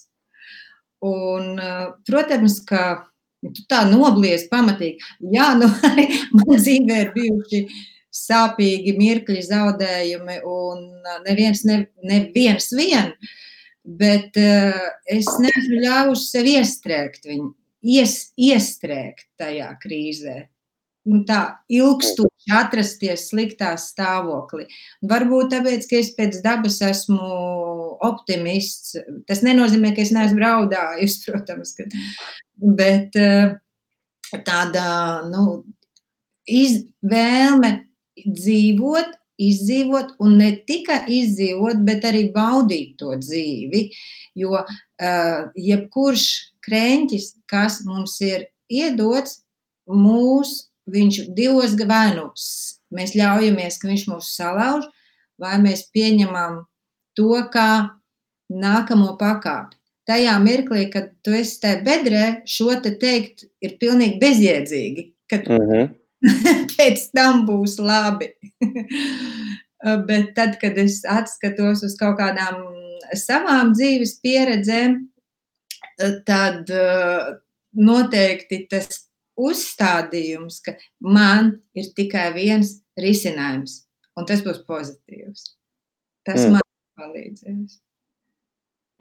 Un, eh, protams, ka tu tā noblies pamatīgi. Jā, nu, arī man dzīvē ir bijuši sāpīgi mirkļi, zaudējumi, un eh, neviens, ne, neviens vien, bet uh, es neesmu ļāvusi sev iestrēgt viņu, ies, iestrēgt tajā krīzē. Nu, tā ilgstoši atrasties sliktā stāvoklī. Varbūt tāpēc, ka es pēc dabas esmu optimists. Tas nenozīmē, ka es neesmu raudājusi, protams, ka, bet eh, tāda nu, izvēle dzīvot, izdzīvot, un ne tikai izdzīvot, bet arī baudīt to dzīvi. Jo uh, jebkurš krēķis, kas mums ir iedots, mūs, viņš divos gavēnus. Mēs ļaujamies, ka viņš mūs salauž, vai mēs pieņemam to kā nākamo pakāpi. Tajā mirklī, kad tu esi tajā bedrē, šo te teikt ir pilnīgi bezjēdzīgi. Kad Mm -hmm. pēc tam būs labi. Bet tad, kad es atskatos uz kaut kādām savām dzīves pieredzēm, tad eh, noteikti tas uzstādījums, ka man ir tikai viens risinājums, un tas būs pozitīvs. Tas Mm. man palīdzēs.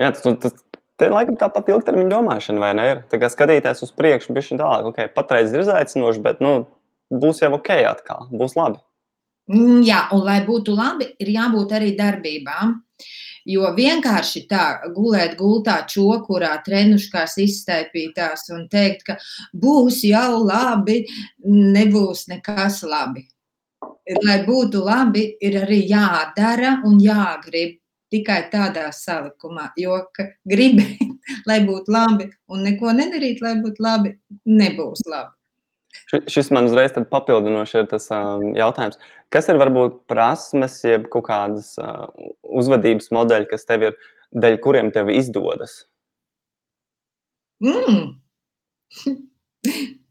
Jā, tas, tas te laikam tāpat ilgtermiņa domāšana, vai ne? Ir? Tā kā skatīties uz priekšu, bija šī tālāk, ok, patreiz ir izaicinoši, bet nu, būs jau ok atkal, būs labi. Mm, Jā, un lai būtu labi, ir jābūt arī darbībām. Jo vienkārši tā gulēt gultā čokurā, trenuškās izstaipītās un teikt, ka būs jau labi, nebūs nekas labi. Lai būtu labi, ir arī jādara un jāgrib. Tikai tādā salikumā, jo gribēt, lai būtu labi, un neko nedarīt, lai būtu labi, nebūs labi. Ši- Šis man uzreiz papildinoši ir tas um, jautājums. Kas ir varbūt prasmes, jeb kaut kādas uh, uzvedības modeļi, kas tev ir, dēļ kuriem tev izdodas? Mm.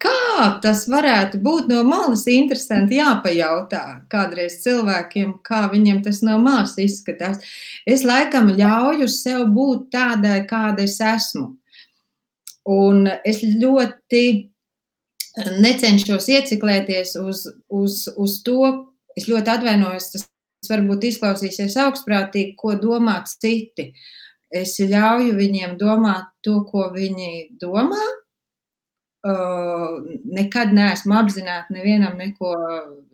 Kā tas varētu būt no malas interesanti jāpajautā kādreiz cilvēkiem, kā viņiem tas no malas izskatās. Es laikam ļauju sev būt tādai, kāda es esmu. Un es ļoti necenšos ieciklēties uz, uz, uz to, es ļoti atvainojos, tas varbūt izklausīsies augstprātīgi, ko domā citi. Es ļauju viņiem domāt to, ko viņi domā, Uh, nekad neesmu apzināti nevienam neko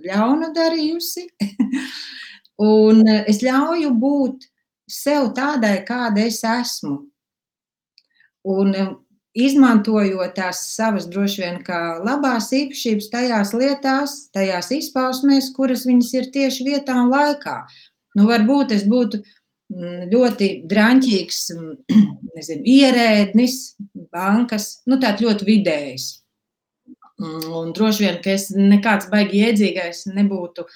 ļaunu darījusi. un es ļauju būt sev tādai, kāda es esmu. Un izmantojot tās savas droši vien kā labās īpašības tajās lietās, tajās izpausmēs, kuras viņas ir tieši vietā un laikā. Nu, varbūt es būtu Mm, ļoti drāmīgs mm, nezinu, ierēdnis, bankas, nu tāds ļoti vidējs. Mm, un droši vien, ka es nekāds baigi iedzīgais nebūtu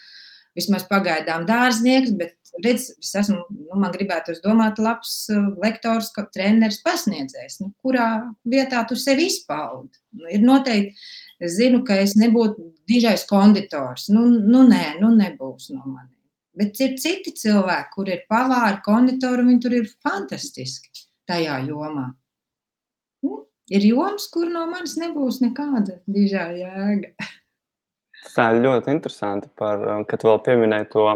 vismaz pagaidām dārznieks, bet redz, es esmu, nu, man gribētu domāt, labs uh, lektors, treneris, pasniedzējs. Nu, kurā vietā tu sevi izpaudi? Nu, ir noteikti, es zinu, ka es nebūtu dižais konditors. Nu, nu nē, nu nebūs no manis. Bet ir citi cilvēki, kur ir pavāri, konditori, viņi tur ir fantastiski tajā jomā. Nu, ir joms, kur no manis nebūs nekāda dižā jēga. Tā ir ļoti interesanti, par, um, kad vēl pieminēji to,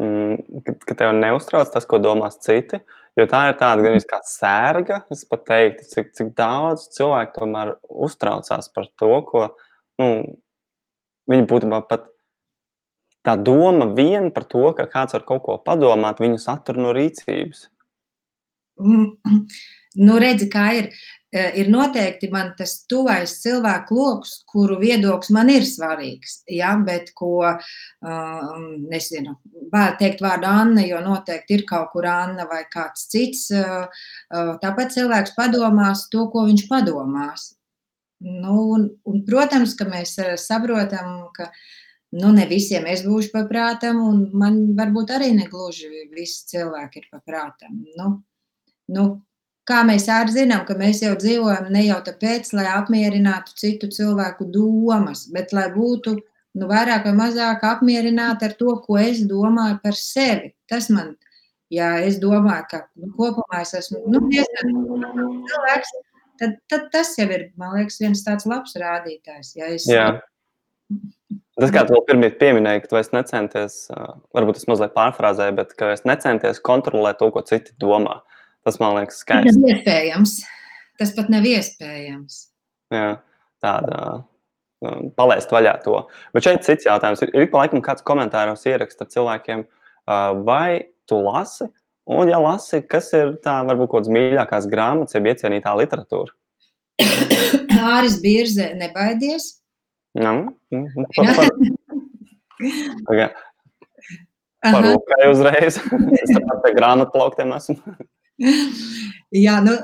mm, ka, ka tev neuztrauc tas, ko domās citi. Jo tā ir tāda gan kā sērga, es pat teiktu, cik, cik daudz cilvēku tomēr uztraucās par to, ko nu, viņi būtībā pat tā doma vien par to, ka kāds var kaut ko padomāt, viņu satur no rīcības. Nu, redzi, kā ir. E, ir noteikti man tas tuvais cilvēku lokus, kuru viedoklis man ir svarīgs. Ja, bet, ko, um, nezinu, vēl teikt vārdu Anna, jo noteikti ir kaut kur Anna vai kāds cits. Uh, uh, tāpēc cilvēks padomās to, ko viņš padomās. Nu, un, un, protams, ka mēs saprotam, ka nu, ne visiem es būšu paprātam, un man varbūt arī negluži visi cilvēki ir paprātam. Nu, nu, kā mēs zinām, ka mēs jau dzīvojam ne jau tāpēc, lai apmierinātu citu cilvēku domas, bet lai būtu nu, vairāk vai mazāk apmierināti ar to, ko es domāju par sevi. Tas man, ja es domāju, ka nu, kopumā es esmu nu, diezgan cilvēks, tad, tad tas jau ir, man liekas, viens tāds labs rādītājs. Ja es, Jā. Tas, kā tu pirmie pieminēji, ka tu vairs necenties, varbūt es mazliet pārfrāzēju, bet ka es necenties kontrolēt to, ko citi domā. Tas man liekas skaisti. Tas nav iespējams. Tas pat nav iespējams. Jā, tāda palaist vaļā to. Bet šeit cits jautājums. Ir, ir pa laikam kāds komentāros ieraksta cilvēkiem, vai tu lasi, un ja lasi, kas ir tā varbūt kaut kāds mīļākās grāmatas, jeb iecienītā literatūra? Āris Birze nebaidies. Nu, par, par, par, parūpēju uzreiz. es tāpat pie grāmatplauktiem esmu. Jā, nu,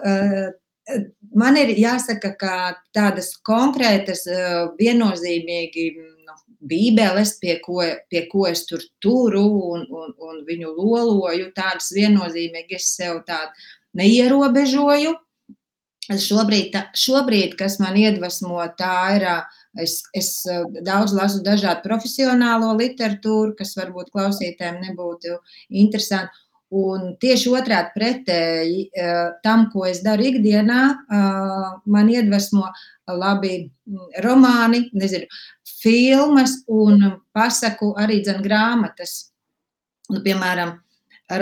man ir jāsaka, ka tādas konkrētas, viennozīmīgi nu, bībeles, pie ko, pie ko es tur turu un, un, un viņu loloju, tādas viennozīmīgi es sev tādu neierobežoju. Šobrīd, šobrīd, kas man iedvesmo, tā ir uh, Es, es eh, daudz lasu dažādu profesionālo literatūru, kas varbūt klausītājiem nebūtu interesanti. Un tieši otrādi pretēji eh, tam, ko es daru ikdienā, eh, man iedvesmo labi mm, romāni, nezinu, filmas un pasaku arī dzen grāmatas. Nu, piemēram,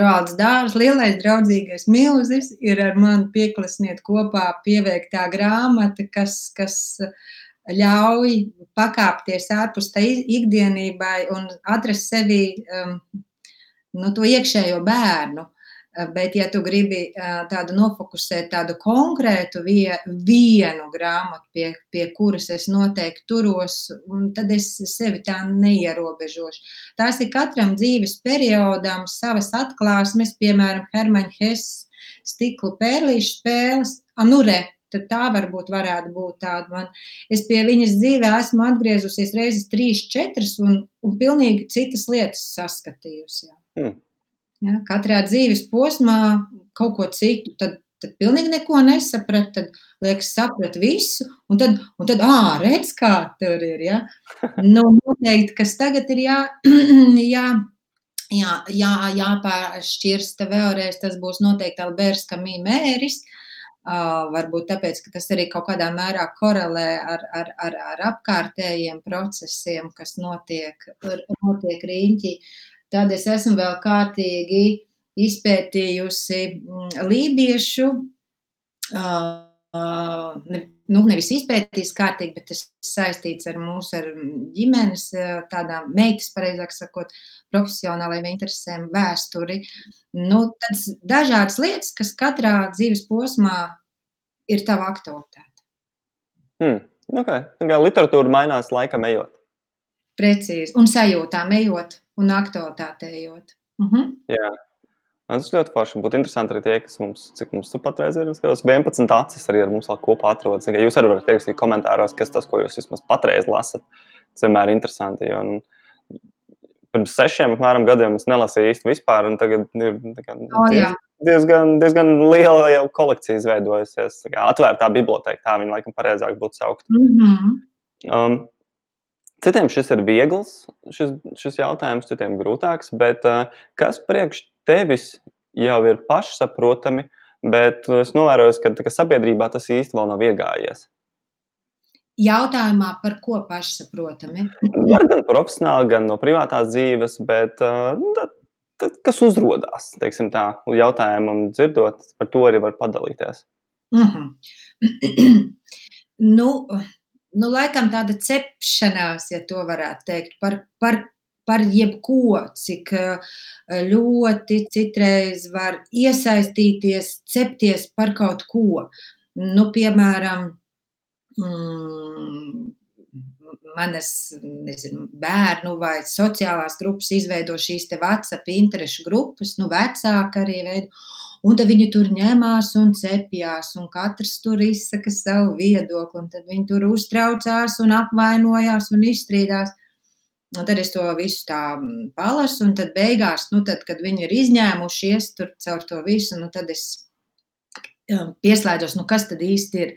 Roalds Dārzs, lielais draudzīgais milzis, ir ar mani pieklasniet kopā pieveiktā grāmata, kas, kas ļauj pakāpties ārpus tā ikdienībai un atrast sevi um, nu, to iekšējo bērnu. Uh, bet, ja tu gribi uh, tādu nofokusēt, tādu konkrētu vie, vienu grāmatu, pie, pie kuras es noteikti turos, tad es sevi tā neierobežošu. Tās ir katram dzīves periodam savas atklāsmes, piemēram, Hermaņa Hess stiklu pērlīšu spēles, Anure tad tā varbūt varētu būt tāda. Man, es pie viņas dzīvē esmu atgriezusies reizes trīs, četras un, un pilnīgi citas lietas saskatījusi. Jā. Mm. Ja, katrā dzīves posmā kaut ko citu. Tad tad pilnīgi neko nesaprata, tad, liekas, saprat visu, un tad, un tad ā, redz, kā tur ir, ja? Nu, noteikti, kas tagad ir jā, jā, jā, jā, jāpāršķirsta vēlreiz, tas būs noteikti Alberts Kamī mēris, Uh, varbūt tāpēc, ka tas arī kaut kādā mērā korelē ar, ar, ar, ar apkārtējiem procesiem, kas notiek, notiek riņķī. Tad es esmu vēl kārtīgi izpētījusi lībiešu, uh, ne, nu, nevis izpētījis kārtīgi, bet tas saistīts ar mūsu ar ģimenes, tādām meitas, pareizāk sakot, profesionālajiem interesēm, vēsturi. Nu, tāds dažādas lietas, kas katrā dzīves posmā ir tava aktualitāte. Hmm. Okay. Literatūra mainās laikam ejot. Precīzi. Un sajūtām ejot un aktualitāte ejot. Uh mhm. -huh. Jā. Tas ļoti forši. Būtu interesanti arī tie, kas mums, cik mums tur patreiz ir. Skatos, 11 acis arī ar mums vēl kopā atrodas. Jūs arī varat ierakstīt komentāros, kas tas, ko jūs vismaz patreiz lasat. Tas vienmēr ir interesanti. Jo, un, pirms sešiem apmēram, gadiem es nelasīju īsti vispār, un tagad ir kā, oh, diez, diezgan, diezgan liela jau kolekcija izveidojusies. Kā, atvērtā biblioteka, tā viņa laikam pareizāk būtu saukt. Mm -hmm. um, citiem šis ir viegls, šis, šis jautājums, citiem grūtāks, bet uh, kas priekš tevis jau ir pašsaprotami, bet es novēroju, ka, ka sabiedrībā tas īsti vēl nav iegājies jautājumā, par ko pašsaprotami? Var gan profesionāli, gan no privātās dzīves, bet nu, tad, tad, kas uzrādās, teiksim tā, jautājumam dzirdot, par to arī var padalīties. Mm -hmm. nu, nu, laikam tāda cepšanās, ja to varētu teikt, par, par, par jebko, cik uh, ļoti citreiz var iesaistīties, cepties par kaut ko. Nu, piemēram, mm, manas nezinu, bērnu vai sociālās grupas izveido šīs WhatsApp interešu grupas, nu, vecāki arī veido. Un tad viņi tur ņemās un cepjās, un katrs tur izsaka savu viedokli, un tad viņi tur uztraucās un apvainojās un izstrīdās. Un tad es to visu tā palasu, un tad beigās, nu, tad, kad viņi ir izņēmušies tur caur to visu, nu, tad es um, pieslēdzos, nu, kas tad īsti ir.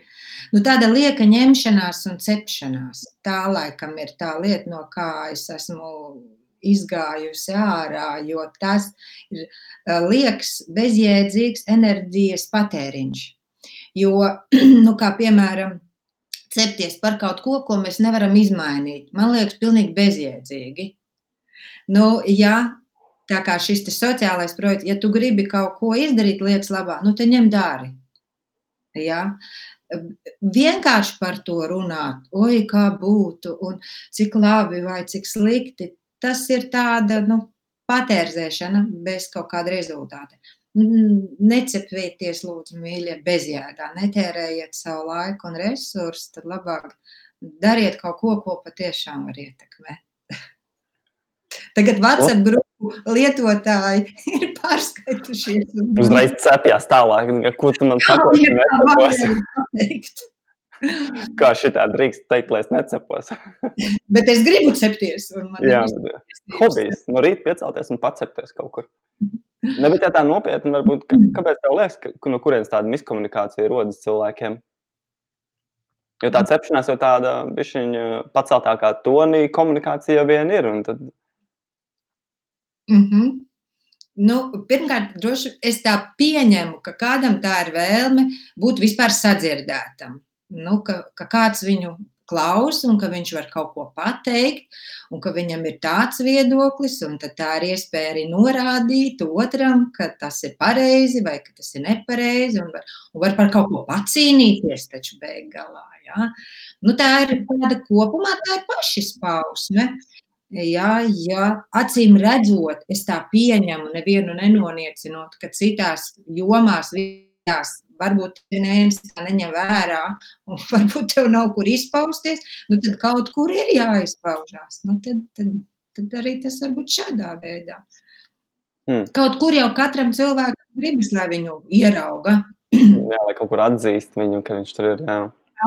Nu, tāda lieka ņemšanās un cepšanās. Tā laikam ir tā lieta, no kā es esmu izgājusi ārā, jo tas ir eh, liekas, bezjēdzīgs enerģijas patēriņš. Jo, nu, kā piemēram, cepties par kaut ko, ko mēs nevaram izmainīt, man liekas, pilnīgi bezjēdzīgi. Nu, ja tā kā šis sociālais projekts, ja tu gribi kaut ko izdarīt lietas labā, nu, tad ņem dāri. Ja? vienkārši par to runāt, oi, kā būtu, un cik labi vai cik slikti, tas ir tāda nu, patērzēšana bez kaut kāda rezultāta. Necepieties, lūdzu, mīļie, bezjēgā, netērējiet savu laiku un resursus, tad labāk dariet kaut ko, ko patiešām var ietekmēt. Tagad WhatsApp grupu lietotāji ir pārskaitušies. Uzreiz cepjās tālāk, ko tu man saki. Kā šitā drīkst teikt, lai es necepos? Bet es gribu cepties. Jā, hobijs. No rīta piecelties un pacepties kaut kur. Ne, bet ja tā nopietni, varbūt, kāpēc tev liekas, ka no kurienes tāda miskomunikācija rodas cilvēkiem? Jo tā cepšanās jau tāda bišķiņa paceltākā tonī komunikācija vien ir. Tad Mm -hmm. Nu, pirmkārt, droši, es tā pieņemu, ka kādam tā ir vēlme būt vispār sadzirdētam. Nu, ka, ka kāds viņu klausa un ka viņš var kaut ko pateikt, un ka viņam ir tāds viedoklis, un tā ir iespēja arī norādīt otram, ka tas ir pareizi vai ka tas ir nepareizi, un var, un var par kaut ko pacīnīties taču beig galā. Ja? Nu, tā ir tāda kopumā, tā ir pašizpausme. Ja, ja acīm redzot, es tā pieņemu, nevienu nenoniecinot, ka citās jomās, vidās, varbūt neviens tā neņem vērā, un varbūt tev nav kur izpausties, nu tad kaut kur ir jāizpaužās. Nu tad, tad, tad arī tas var būt šādā veidā. Hmm. Kaut kur jau katram cilvēkam gribas, lai viņu ierauga. jā, lai kaut kur atzīst viņu, ka viņš tur ir. Jā.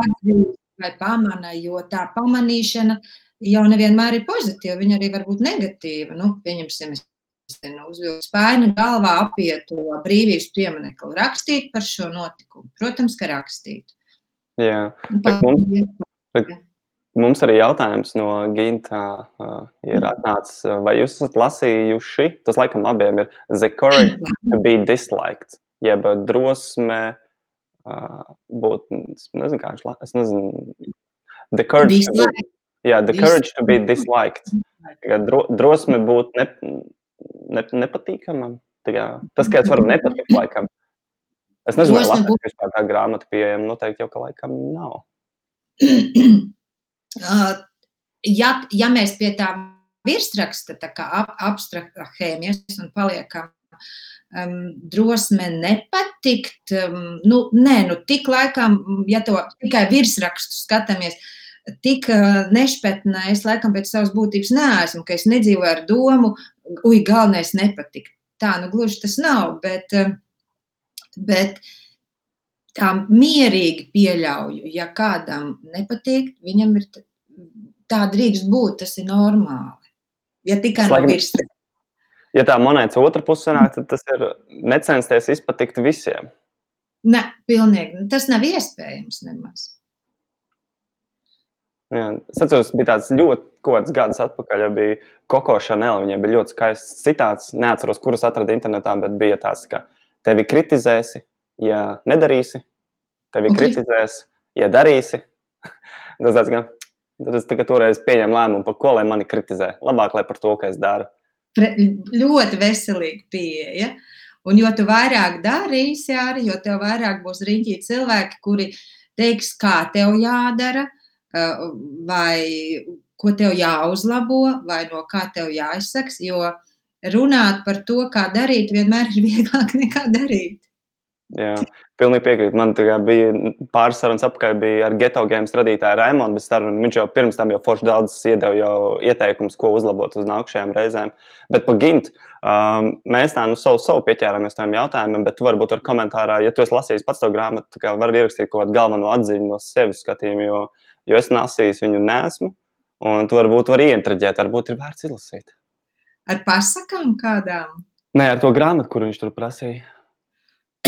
Atzīst vai pamana, jo tā pamanīšana jau nevienmēr ir pozitīva, viņa arī var būt negatīva. Nu, pieņemsim, es uzvilkt spēļu galvā apiet to brīvības pieminekli, rakstīt par šo notikumu. Protams, ka rakstīt. Jā, bet mums, bet mums arī jautājums no Ginta uh, ir atnācis, vai jūs esat lasījuši, tas laikam abiem ir The Courage to be Disliked, jeb drosme uh, būt, nezinu kā, es nezinu, The Courage to be, jā, the courage to be disliked. Dro, drosme būt ne, ne, nepatīkamam. Tas, kāds var nepatikt, laikam. Es nezinu, vai Latvijas vispār tā grāmata pieejama. Noteikti jau, ka laikam nav. Uh, ja, ja mēs pie tā virsraksta tā kā ap, abstrahējamies un paliekam um, drosme nepatikt, um, nu, nē, nu, tik laikam, ja to tikai virsrakstu skatāmies, tik uh, nešpetnē es laikam pēc savas būtības neesmu, ka es nedzīvoju ar domu, ui, galvenais nepatikt. Tā, nu, gluži tas nav, bet, uh, bet tā mierīgi pieļauju, ja kādam nepatīk, viņam ir tā drīkst būt, tas ir normāli. Ja tikai no virsmas. Ja tā monētas otra puse nāk, tad tas ir necensties izpatikt visiem. Nē, pilnīgi. Tas nav iespējams nemaz. Jā, es atceros, bija tāds ļoti kods gadus atpakaļ, ja bija Koko Chanel. Viņai bija ļoti skaists citāts. Neatceros, kurus atradu internetā, bet bija tāds, ka tevi kritizēsi, ja nedarīsi, tevi okay. kritizēs, ja darīsi. tas tāds, ka Tad es tikai toreiz pieņēmu lēmumu, par ko lai mani kritizē. Labāk, lai par to, ka es daru. Pre, ļoti veselīga pieeja. Un jo tu vairāk darīsi, arī, jo tev vairāk būs riņķī cilvēki, kuri teiks, kā tev jādara, vai ko tev jāuzlabo, vai no kā tev jāizsaks. Jo runāt par to, kā darīt, vienmēr ir vieglāk nekā darīt. Jā, pilnīgi piekrītu. Man bija pāris sarunas apkārt, bija ar geto games radītāju Raimonu. Viņš jau pirms tam jau forši daudz iedeva ieteikumus, ko uzlabot uz nākamajām reizēm. Bet par gintu um, mēs tā nu savu, savu pieķērāmies tam jautājumam, bet tu varbūt ar komentārā, ja tu esi lasījis pats to grāmatu, tad var ierakstīt kaut kādu galveno atziņu no sevis skatījumu, jo, jo es lasījis viņu nesmu. Un tu varbūt vari ieintriģēt, varbūt ir vērts izlasīt. Ar pasakām kādām? Nē, ar to grāmatu, kur viņš tur prasīja.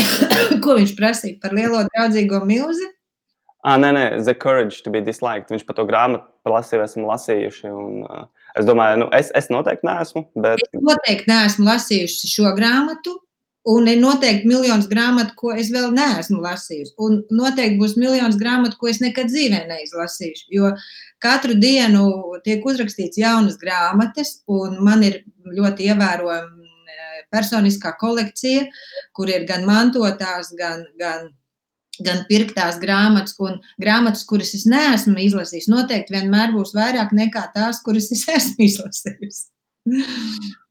Ko viņš prasīja par lielo draudzīgo milzi? Ah, nē, nē, The Courage to be Disliked. Viņš par to grāmatu lasīju, esmu lasījuši. Un, uh, es domāju, nu, es, es noteikti neesmu. Bet... Es noteikti neesmu lasījusi šo grāmatu. Un ir noteikti miljonus grāmatu, ko es vēl neesmu lasījusi. Un noteikti būs miljonus grāmatu, ko es nekad dzīvē neizlasīšu. Jo katru dienu tiek uzrakstīts jaunas grāmatas, un man ir ļoti ievērojami personiskā kolekcija, kur ir gan mantotās, gan, gan, gan pirktās grāmatas, un grāmatas, kuras es neesmu izlasījis, noteikti vienmēr būs vairāk nekā tās, kuras es esmu izlasījis.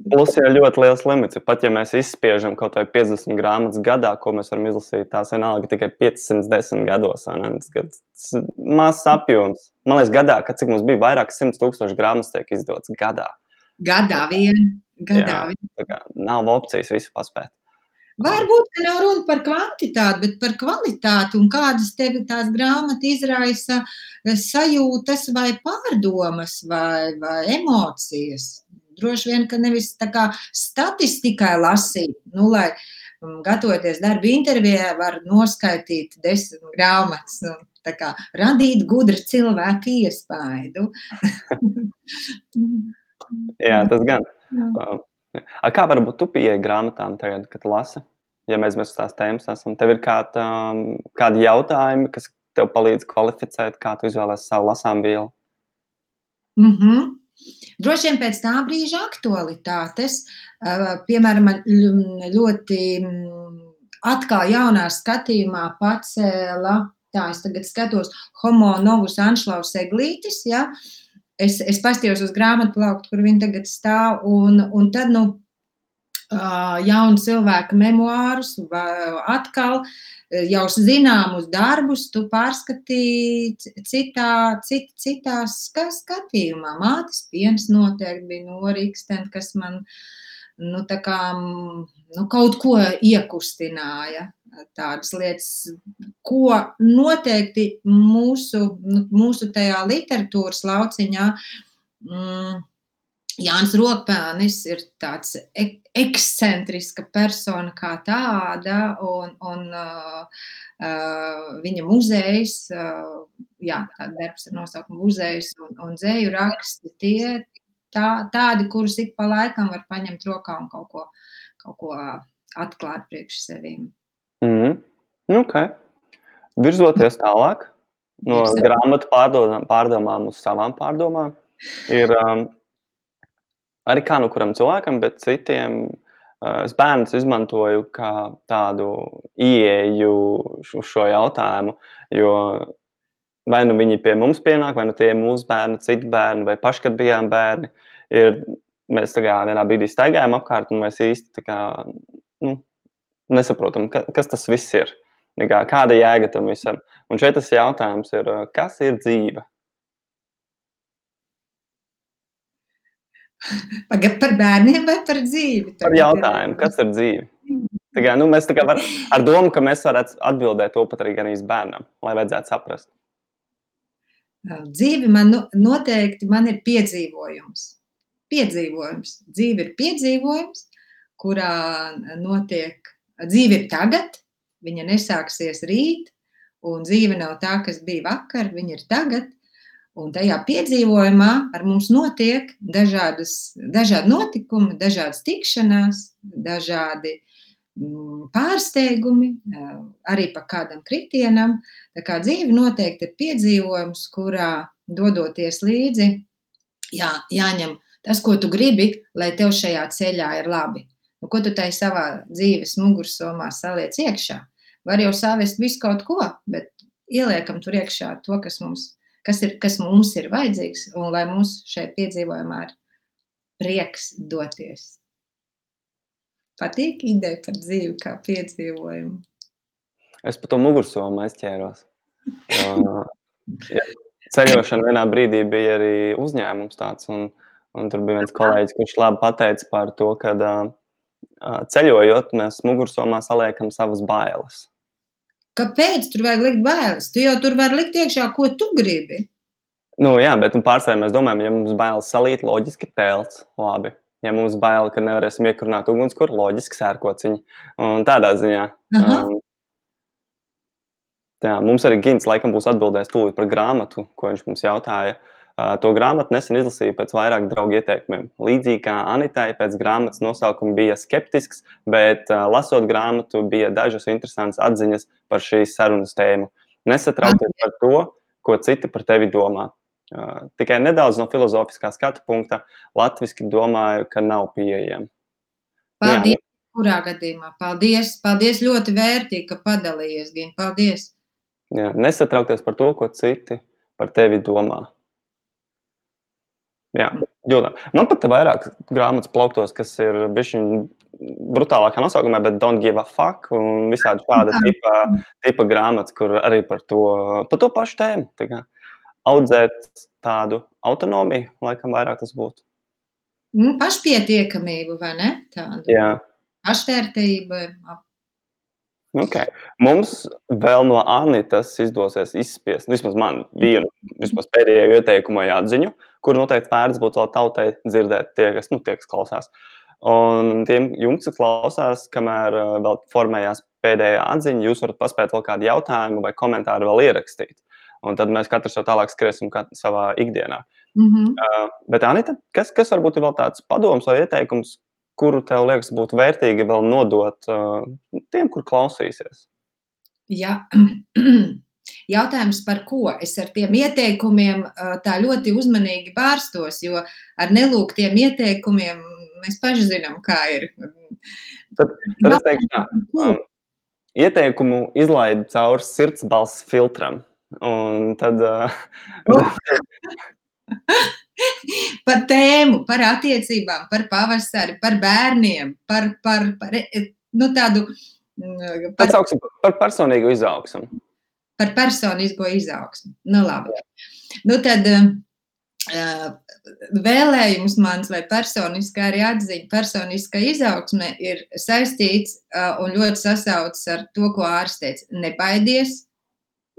Plus ir ļoti liels limits. Pat ja mēs izspiežam kaut vai 50 grāmatas gadā, ko mēs varam izlasīt, tās vienalga tikai 510 gados. Tas ir mazs apjoms. Man liekas, gadā, kad cik mums bija vairāk, 100 tūkstoši grāmatas tiek izdotas gadā. Gadā vien. Gadā. Jā, kā, nav opcijas visu paspēt. Varbūt, ka nav runa par kvantitāti, bet par kvalitāti un kādas tevi tās grāmatas izraisa eh, sajūtas vai pārdomas vai, vai emocijas. Droši vien, ka nevis tā kā statistikai lasīt, nu, lai mm, gatavoties darba intervijā, var noskaitīt desmit grāmatas. Nu, tā kā radīt gudru cilvēku iespaidu. Jā, tas gan. A kā varbūt tu pieeji grāmatām tagad, kad lasi? Ja mēs, mēs tās tēmas esam, tev ir kāda, kādi jautājumi, kas tev palīdz kvalificēt, kā tu izvēlēsi savu lasām vielu? Mm -hmm. Droši vien pēc tā brīža aktualitātes, piemēram, ļoti atkal jaunā skatījumā pacēla, tā es tagad skatos, homo novus anšlaus eglītis, ja, uh, es, es pastījos uz grāmatu plauktu, kur viņi tagad stāv, un, un tad, nu, jaunu cilvēku memoārus, atkal jau zināmus darbus, tu pārskatīji citā, cit, citās skatījumā. Mātes piens noteikti bija norīksteni, kas man nu, kā, nu, kaut ko iekustināja tādas lietas, ko noteikti mūsu, nu, mūsu tajā literatūras lauciņā mm, Jānis Rokpēnis ir tāds ek ekscentriska persona kā tāda, un, un uh, uh, viņa muzejs, uh, jā, tā darbs ir nosaukumu muzejs un, un dzēju raksti, tie tā, tādi, kurus ik pa laikam var paņemt rokā un kaut ko, kaut ko atklāt priekš sevīm. Mm -hmm. okay. Virzoties tālāk no grāmatu pārdomām, pārdomām uz savām pārdomām, ir um, arī kā no kuram cilvēkam, bet citiem uh, es bērnus izmantoju kā tādu ieeju uz šo jautājumu. Jo vai nu viņi pie mums pienāk, vai nu tie ir mūsu bērni, citi bērni, vai paši, kad bijām bērni, ir, mēs tā kā vienā brīdī staigājam apkārt, un mēs īsti kā, nu, nesaprotam, ka, kas tas viss ir. Kā, kāda jēga tam visam? Un šeit tas jautājums ir, kas ir dzīve? Pagad par bērniem vai par dzīvi? Par jautājumu, kas ir dzīve? Kā, nu, mēs kā var, ar domu, ka mēs varētu atbildēt to pat arī gan bērnam, lai vajadzētu saprast. Dzīve man noteikti man ir piedzīvojums. Piedzīvojums. Dzīve ir piedzīvojums, kurā notiek, dzīve ir tagad, viņa nesāksies rīt, un dzīve nav tā, kas bija vakar, viņa ir tagad, Un tajā piedzīvojumā ar mums notiek dažādas, dažādi notikumi, dažādas tikšanās, dažādi mm, pārsteigumi, arī pa kādam kritienam. Tā kā dzīve noteikti ir piedzīvojums, kurā dodoties līdzi, jā, jāņem tas, ko tu gribi, lai tev šajā ceļā ir labi. Nu, ko tu tai savā dzīves mugursomā saliec iekšā? Var jau savest visu kaut ko, bet ieliekam tur iekšā to, kas mums kas, ir, kas mums ir vajadzīgs, un lai mums šeit piedzīvojumā ir prieks doties. Patīk ideja par dzīvi kā piedzīvojumu. Es par to mugursomu aizķēros. uh, ja, ceļošana vienā brīdī bija arī uzņēmums tāds, un, un tur bija viens kolēģis, kurš labi pateica par to, ka uh, ceļojot, mēs mugursomā saliekam savas bailes. Kāpēc tur vajag likt bailes? Tu jau tur vari likt iekšā, ko tu gribi. Nu, jā, bet nu, pārsvarā mēs domājam, ja mums bailes salīt, loģiski telts. Labi. Ja mums bail, ka nevarēsim iekurāt ugunskura, loģiski sērkociņi. Un tādā ziņā. Aha. Um, tā, mums arī Gins laikam būs atbildējis tūlīt par grāmatu, ko viņš mums jautāja. Uh, to grāmatu nesen izlasīju pēc vairāk draugu ieteikumiem. Līdzīgi kā Anitai pēc grāmatas nosaukuma bija skeptisks, bet lasot grāmatu bija dažas interesantas atziņas par šīs sarunas tēmu. Nesatraucies par to, ko citi par tevi domā. Tikai nedaudz no filozofiskā skatu punkta latviešu domāju, ka nav pieejama. Paldies! Jā. Kurā gadījumā? Paldies! Paldies! Ļoti vērtīgi, ka padalījies, Gina. Paldies! Jā, nesatraukties par to, ko citi par tevi domā. Jā, jūtam. Man pat ir vairāk grāmatas plauktos, kas ir bijuši brutālākā nosaukumā, bet don't give a fuck un visādi šāda tipa, tipa grāmatas, kur arī par to, par to pašu tēmu. Audzēt tādu autonomiju, laikam vairāk tas būtu. Nu, pašpietiekamību, vai ne? Tādu. Jā. Pašvērtību. Okay. Mums vēl no Anitas izdosies izspiest, vismaz man, vienu vismaz pēdējo ieteikumu vai atziņu, kur noteikti vērts būtu tautai dzirdēt tie, kas, nu, tie, kas klausās. Un tiem jums, kas klausās, kamēr uh, vēl formējās pēdējā atziņa, jūs varat paspēt vēl kādu jautājumu vai komentāru vēl ierakstīt. Un tad mēs katrs jau tālāk skriesim savā ikdienā. Mm -hmm. uh, bet, Anita, kas, kas varbūt ir vēl tāds padoms vai ieteikums, kuru tev liekas būtu vērtīgi vēl nodot uh, tiem, kur klausīsies? Jā. Jautājums par ko? Es ar tiem ieteikumiem tā ļoti uzmanīgi bārstos, jo ar nelūgtiem ieteikumiem mēs paši zinām, kā ir. Tad, tad es teikšu, tā, um, ieteikumu izlaidu cauri sirdsbalss filtram. Un tad. Uh, par tēmu, par attiecībām, par pavasari, par bērniem, par, par, par nu, tādu. Par, par personīgu izaugsmu. Par personisko izaugsmu. Nu, labi. Nu, tad uh, vēlējums mans vai personiskā arī atziņa, personiskā izaugsme ir saistīts uh, un ļoti sasaucas ar to, ko ārsteic. Nebaidies,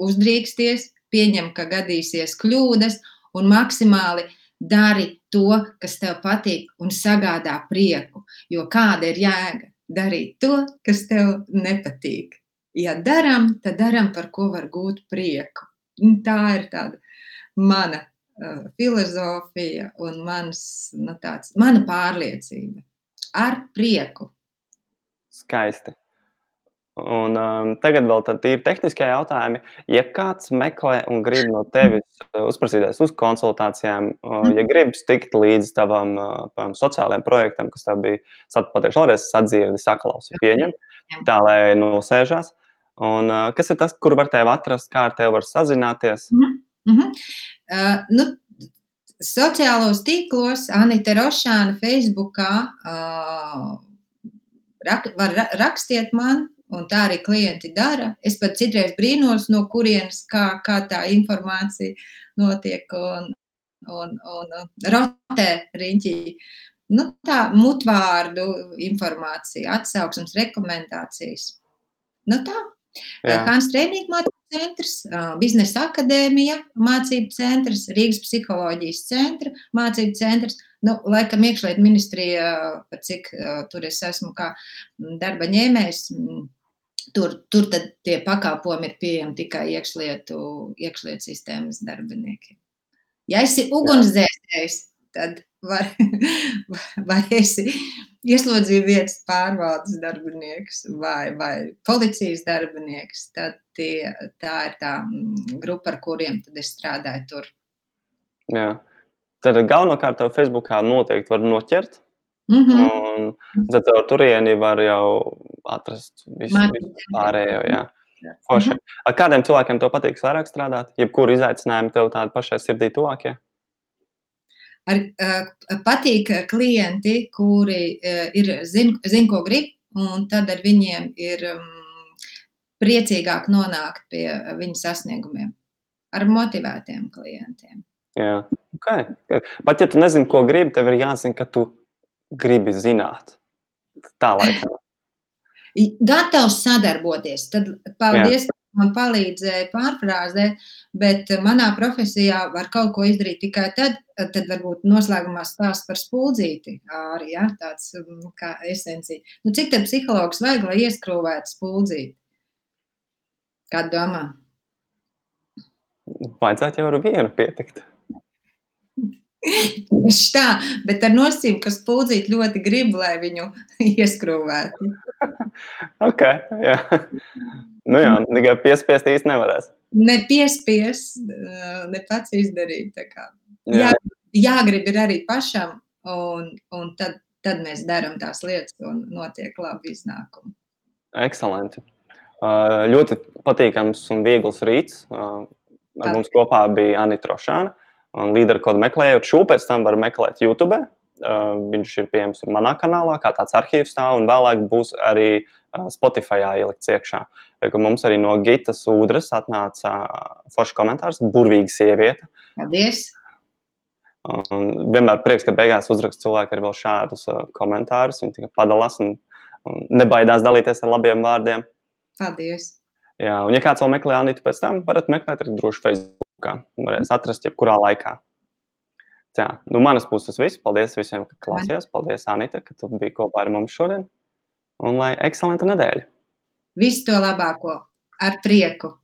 uzdrīksties, pieņem, ka gadīsies kļūdas un maksimāli dari to, kas tev patīk un sagādā prieku. Jo kāda ir jēga darīt to, kas tev nepatīk? Ja darām, tad darām, par ko var gūt prieku. Tā ir tāda mana uh, filozofija un mans, nu, tāds, mana pārliecība. Ar prieku. Skaisti. Un, um, tagad vēl tādi tehniskie jautājumi. Ja kāds meklē un grib no tevis uh, uzprasīties uz konsultācijām, uh, ja gribas tikt līdz tavam uh, sociālajiem projektam, kas tev bija, pateikšu, vēlreiz sadzirdi, saklausi, pieņem, tā lai nosēžās. Un, uh, kas ir tas, kur var tevi atrast, kā ar tevi var sazināties? Mm -hmm. uh, nu, sociālos tīklos, Anita Rošāna, Facebookā, uh, rak, var rakstiet man, Un tā arī klienti dara. Es pat citreiz brīnos, no kurienes kā, kā tā informācija notiek un, un, un rotē riņķī. Nu, tā mutvārdu informācija, atsauksmes, rekomendācijas. Nu, tā. Kāns treniņu mācību centrs, biznesa akadēmija, mācību centrs, Rīgas psiholoģijas centra, mācību centrs. Nu, laikam iekšlietu ministrija, cik tur es esmu kā darba ņēmējs, Tur, tur tie pakalpojumi ir pieejami tikai iekšlietu, iekšlietu sistēmas darbiniekiem. Ja esi ugunsdzēsējs, tad var, vai esi ieslodzīju vietas pārvaldes darbinieks vai, vai policijas darbinieks, tad tie, tā ir tā mm, grupa, ar kuriem es strādāju tur. Jā. Tad galvenokārt tev Facebookā noteikti var noķert Mm -hmm. Un tad ar turieni var jau atrast visu, visu pārējo. Jā. Forši. Ar kādiem cilvēkiem tev patīk vairāk strādāt? Jebkuru izaicinājumu tev tādu pašai sirdī tuvākie? Ar, uh, patīk klienti, kuri uh, ir zin, zin, ko grib, un tad ar viņiem ir um, priecīgāk nonākt pie viņu sasniegumiem. Ar motivētiem klientiem. Jā, okay. Pat ja tu nezini, ko gribi, tev ir jāzina, ka tu gribi zināt. Tā laikam. Gatavs sadarboties. Tad paldies, Jā. Man palīdzēja pārfrāzēt, bet manā profesijā var kaut ko izdarīt tikai tad, tad varbūt noslēgumā stāst par spuldzīti arī, ja, tāds mm, kā esencija. Nu, cik tad psihologs vajag, lai ieskrūvētu spuldzīti? Kā domā? Vajadzētu jau ar vienu pietikt. Tieši tā, bet ar nosacījumu, ka spūdzīt ļoti grib, lai viņu ieskrūvētu. ok, jā. Nu jā, tikai piespiest īsti nevarēs. Ne piespiest, ne pats izdarīt. Jā. Jā, jāgrib ir arī pašam, un, un tad, tad mēs darām tās lietas, un notiek labi iznākumi. Ekscelenti. Uh, ļoti patīkams un viegls rīts. Uh, ar mums kopā bija Anita Rošāna un līderu kodu meklējot. Šo pēc tam var meklēt YouTube. Uh, viņš ir pieejams manā kanālā, kā tāds arhīvs tā, un vēlāk būs arī uh, Spotify ielikts iekšā. Jo mums arī no Gitas Udras atnāca uh, foršs komentārs, burvīga sieviete. Paldies! Un vienmēr prieks, ka beigās uzrakst cilvēki ar vēl šādus uh, komentārus. Viņi tikai padalās un, un nebaidās dalīties ar labiem vārdiem. Paldies! Jā, un ja kāds vēl meklē Anitu pēc tam, varat meklēt arī droši Facebook kā varēs atrast jebkurā laikā. Jā, nu manas puses viss. Paldies visiem, ka klausījās. Paldies, Anita, ka tu biji kopā ar mums šodien. Un lai ekscelenta nedēļa! Visu to labāko! Ar prieku!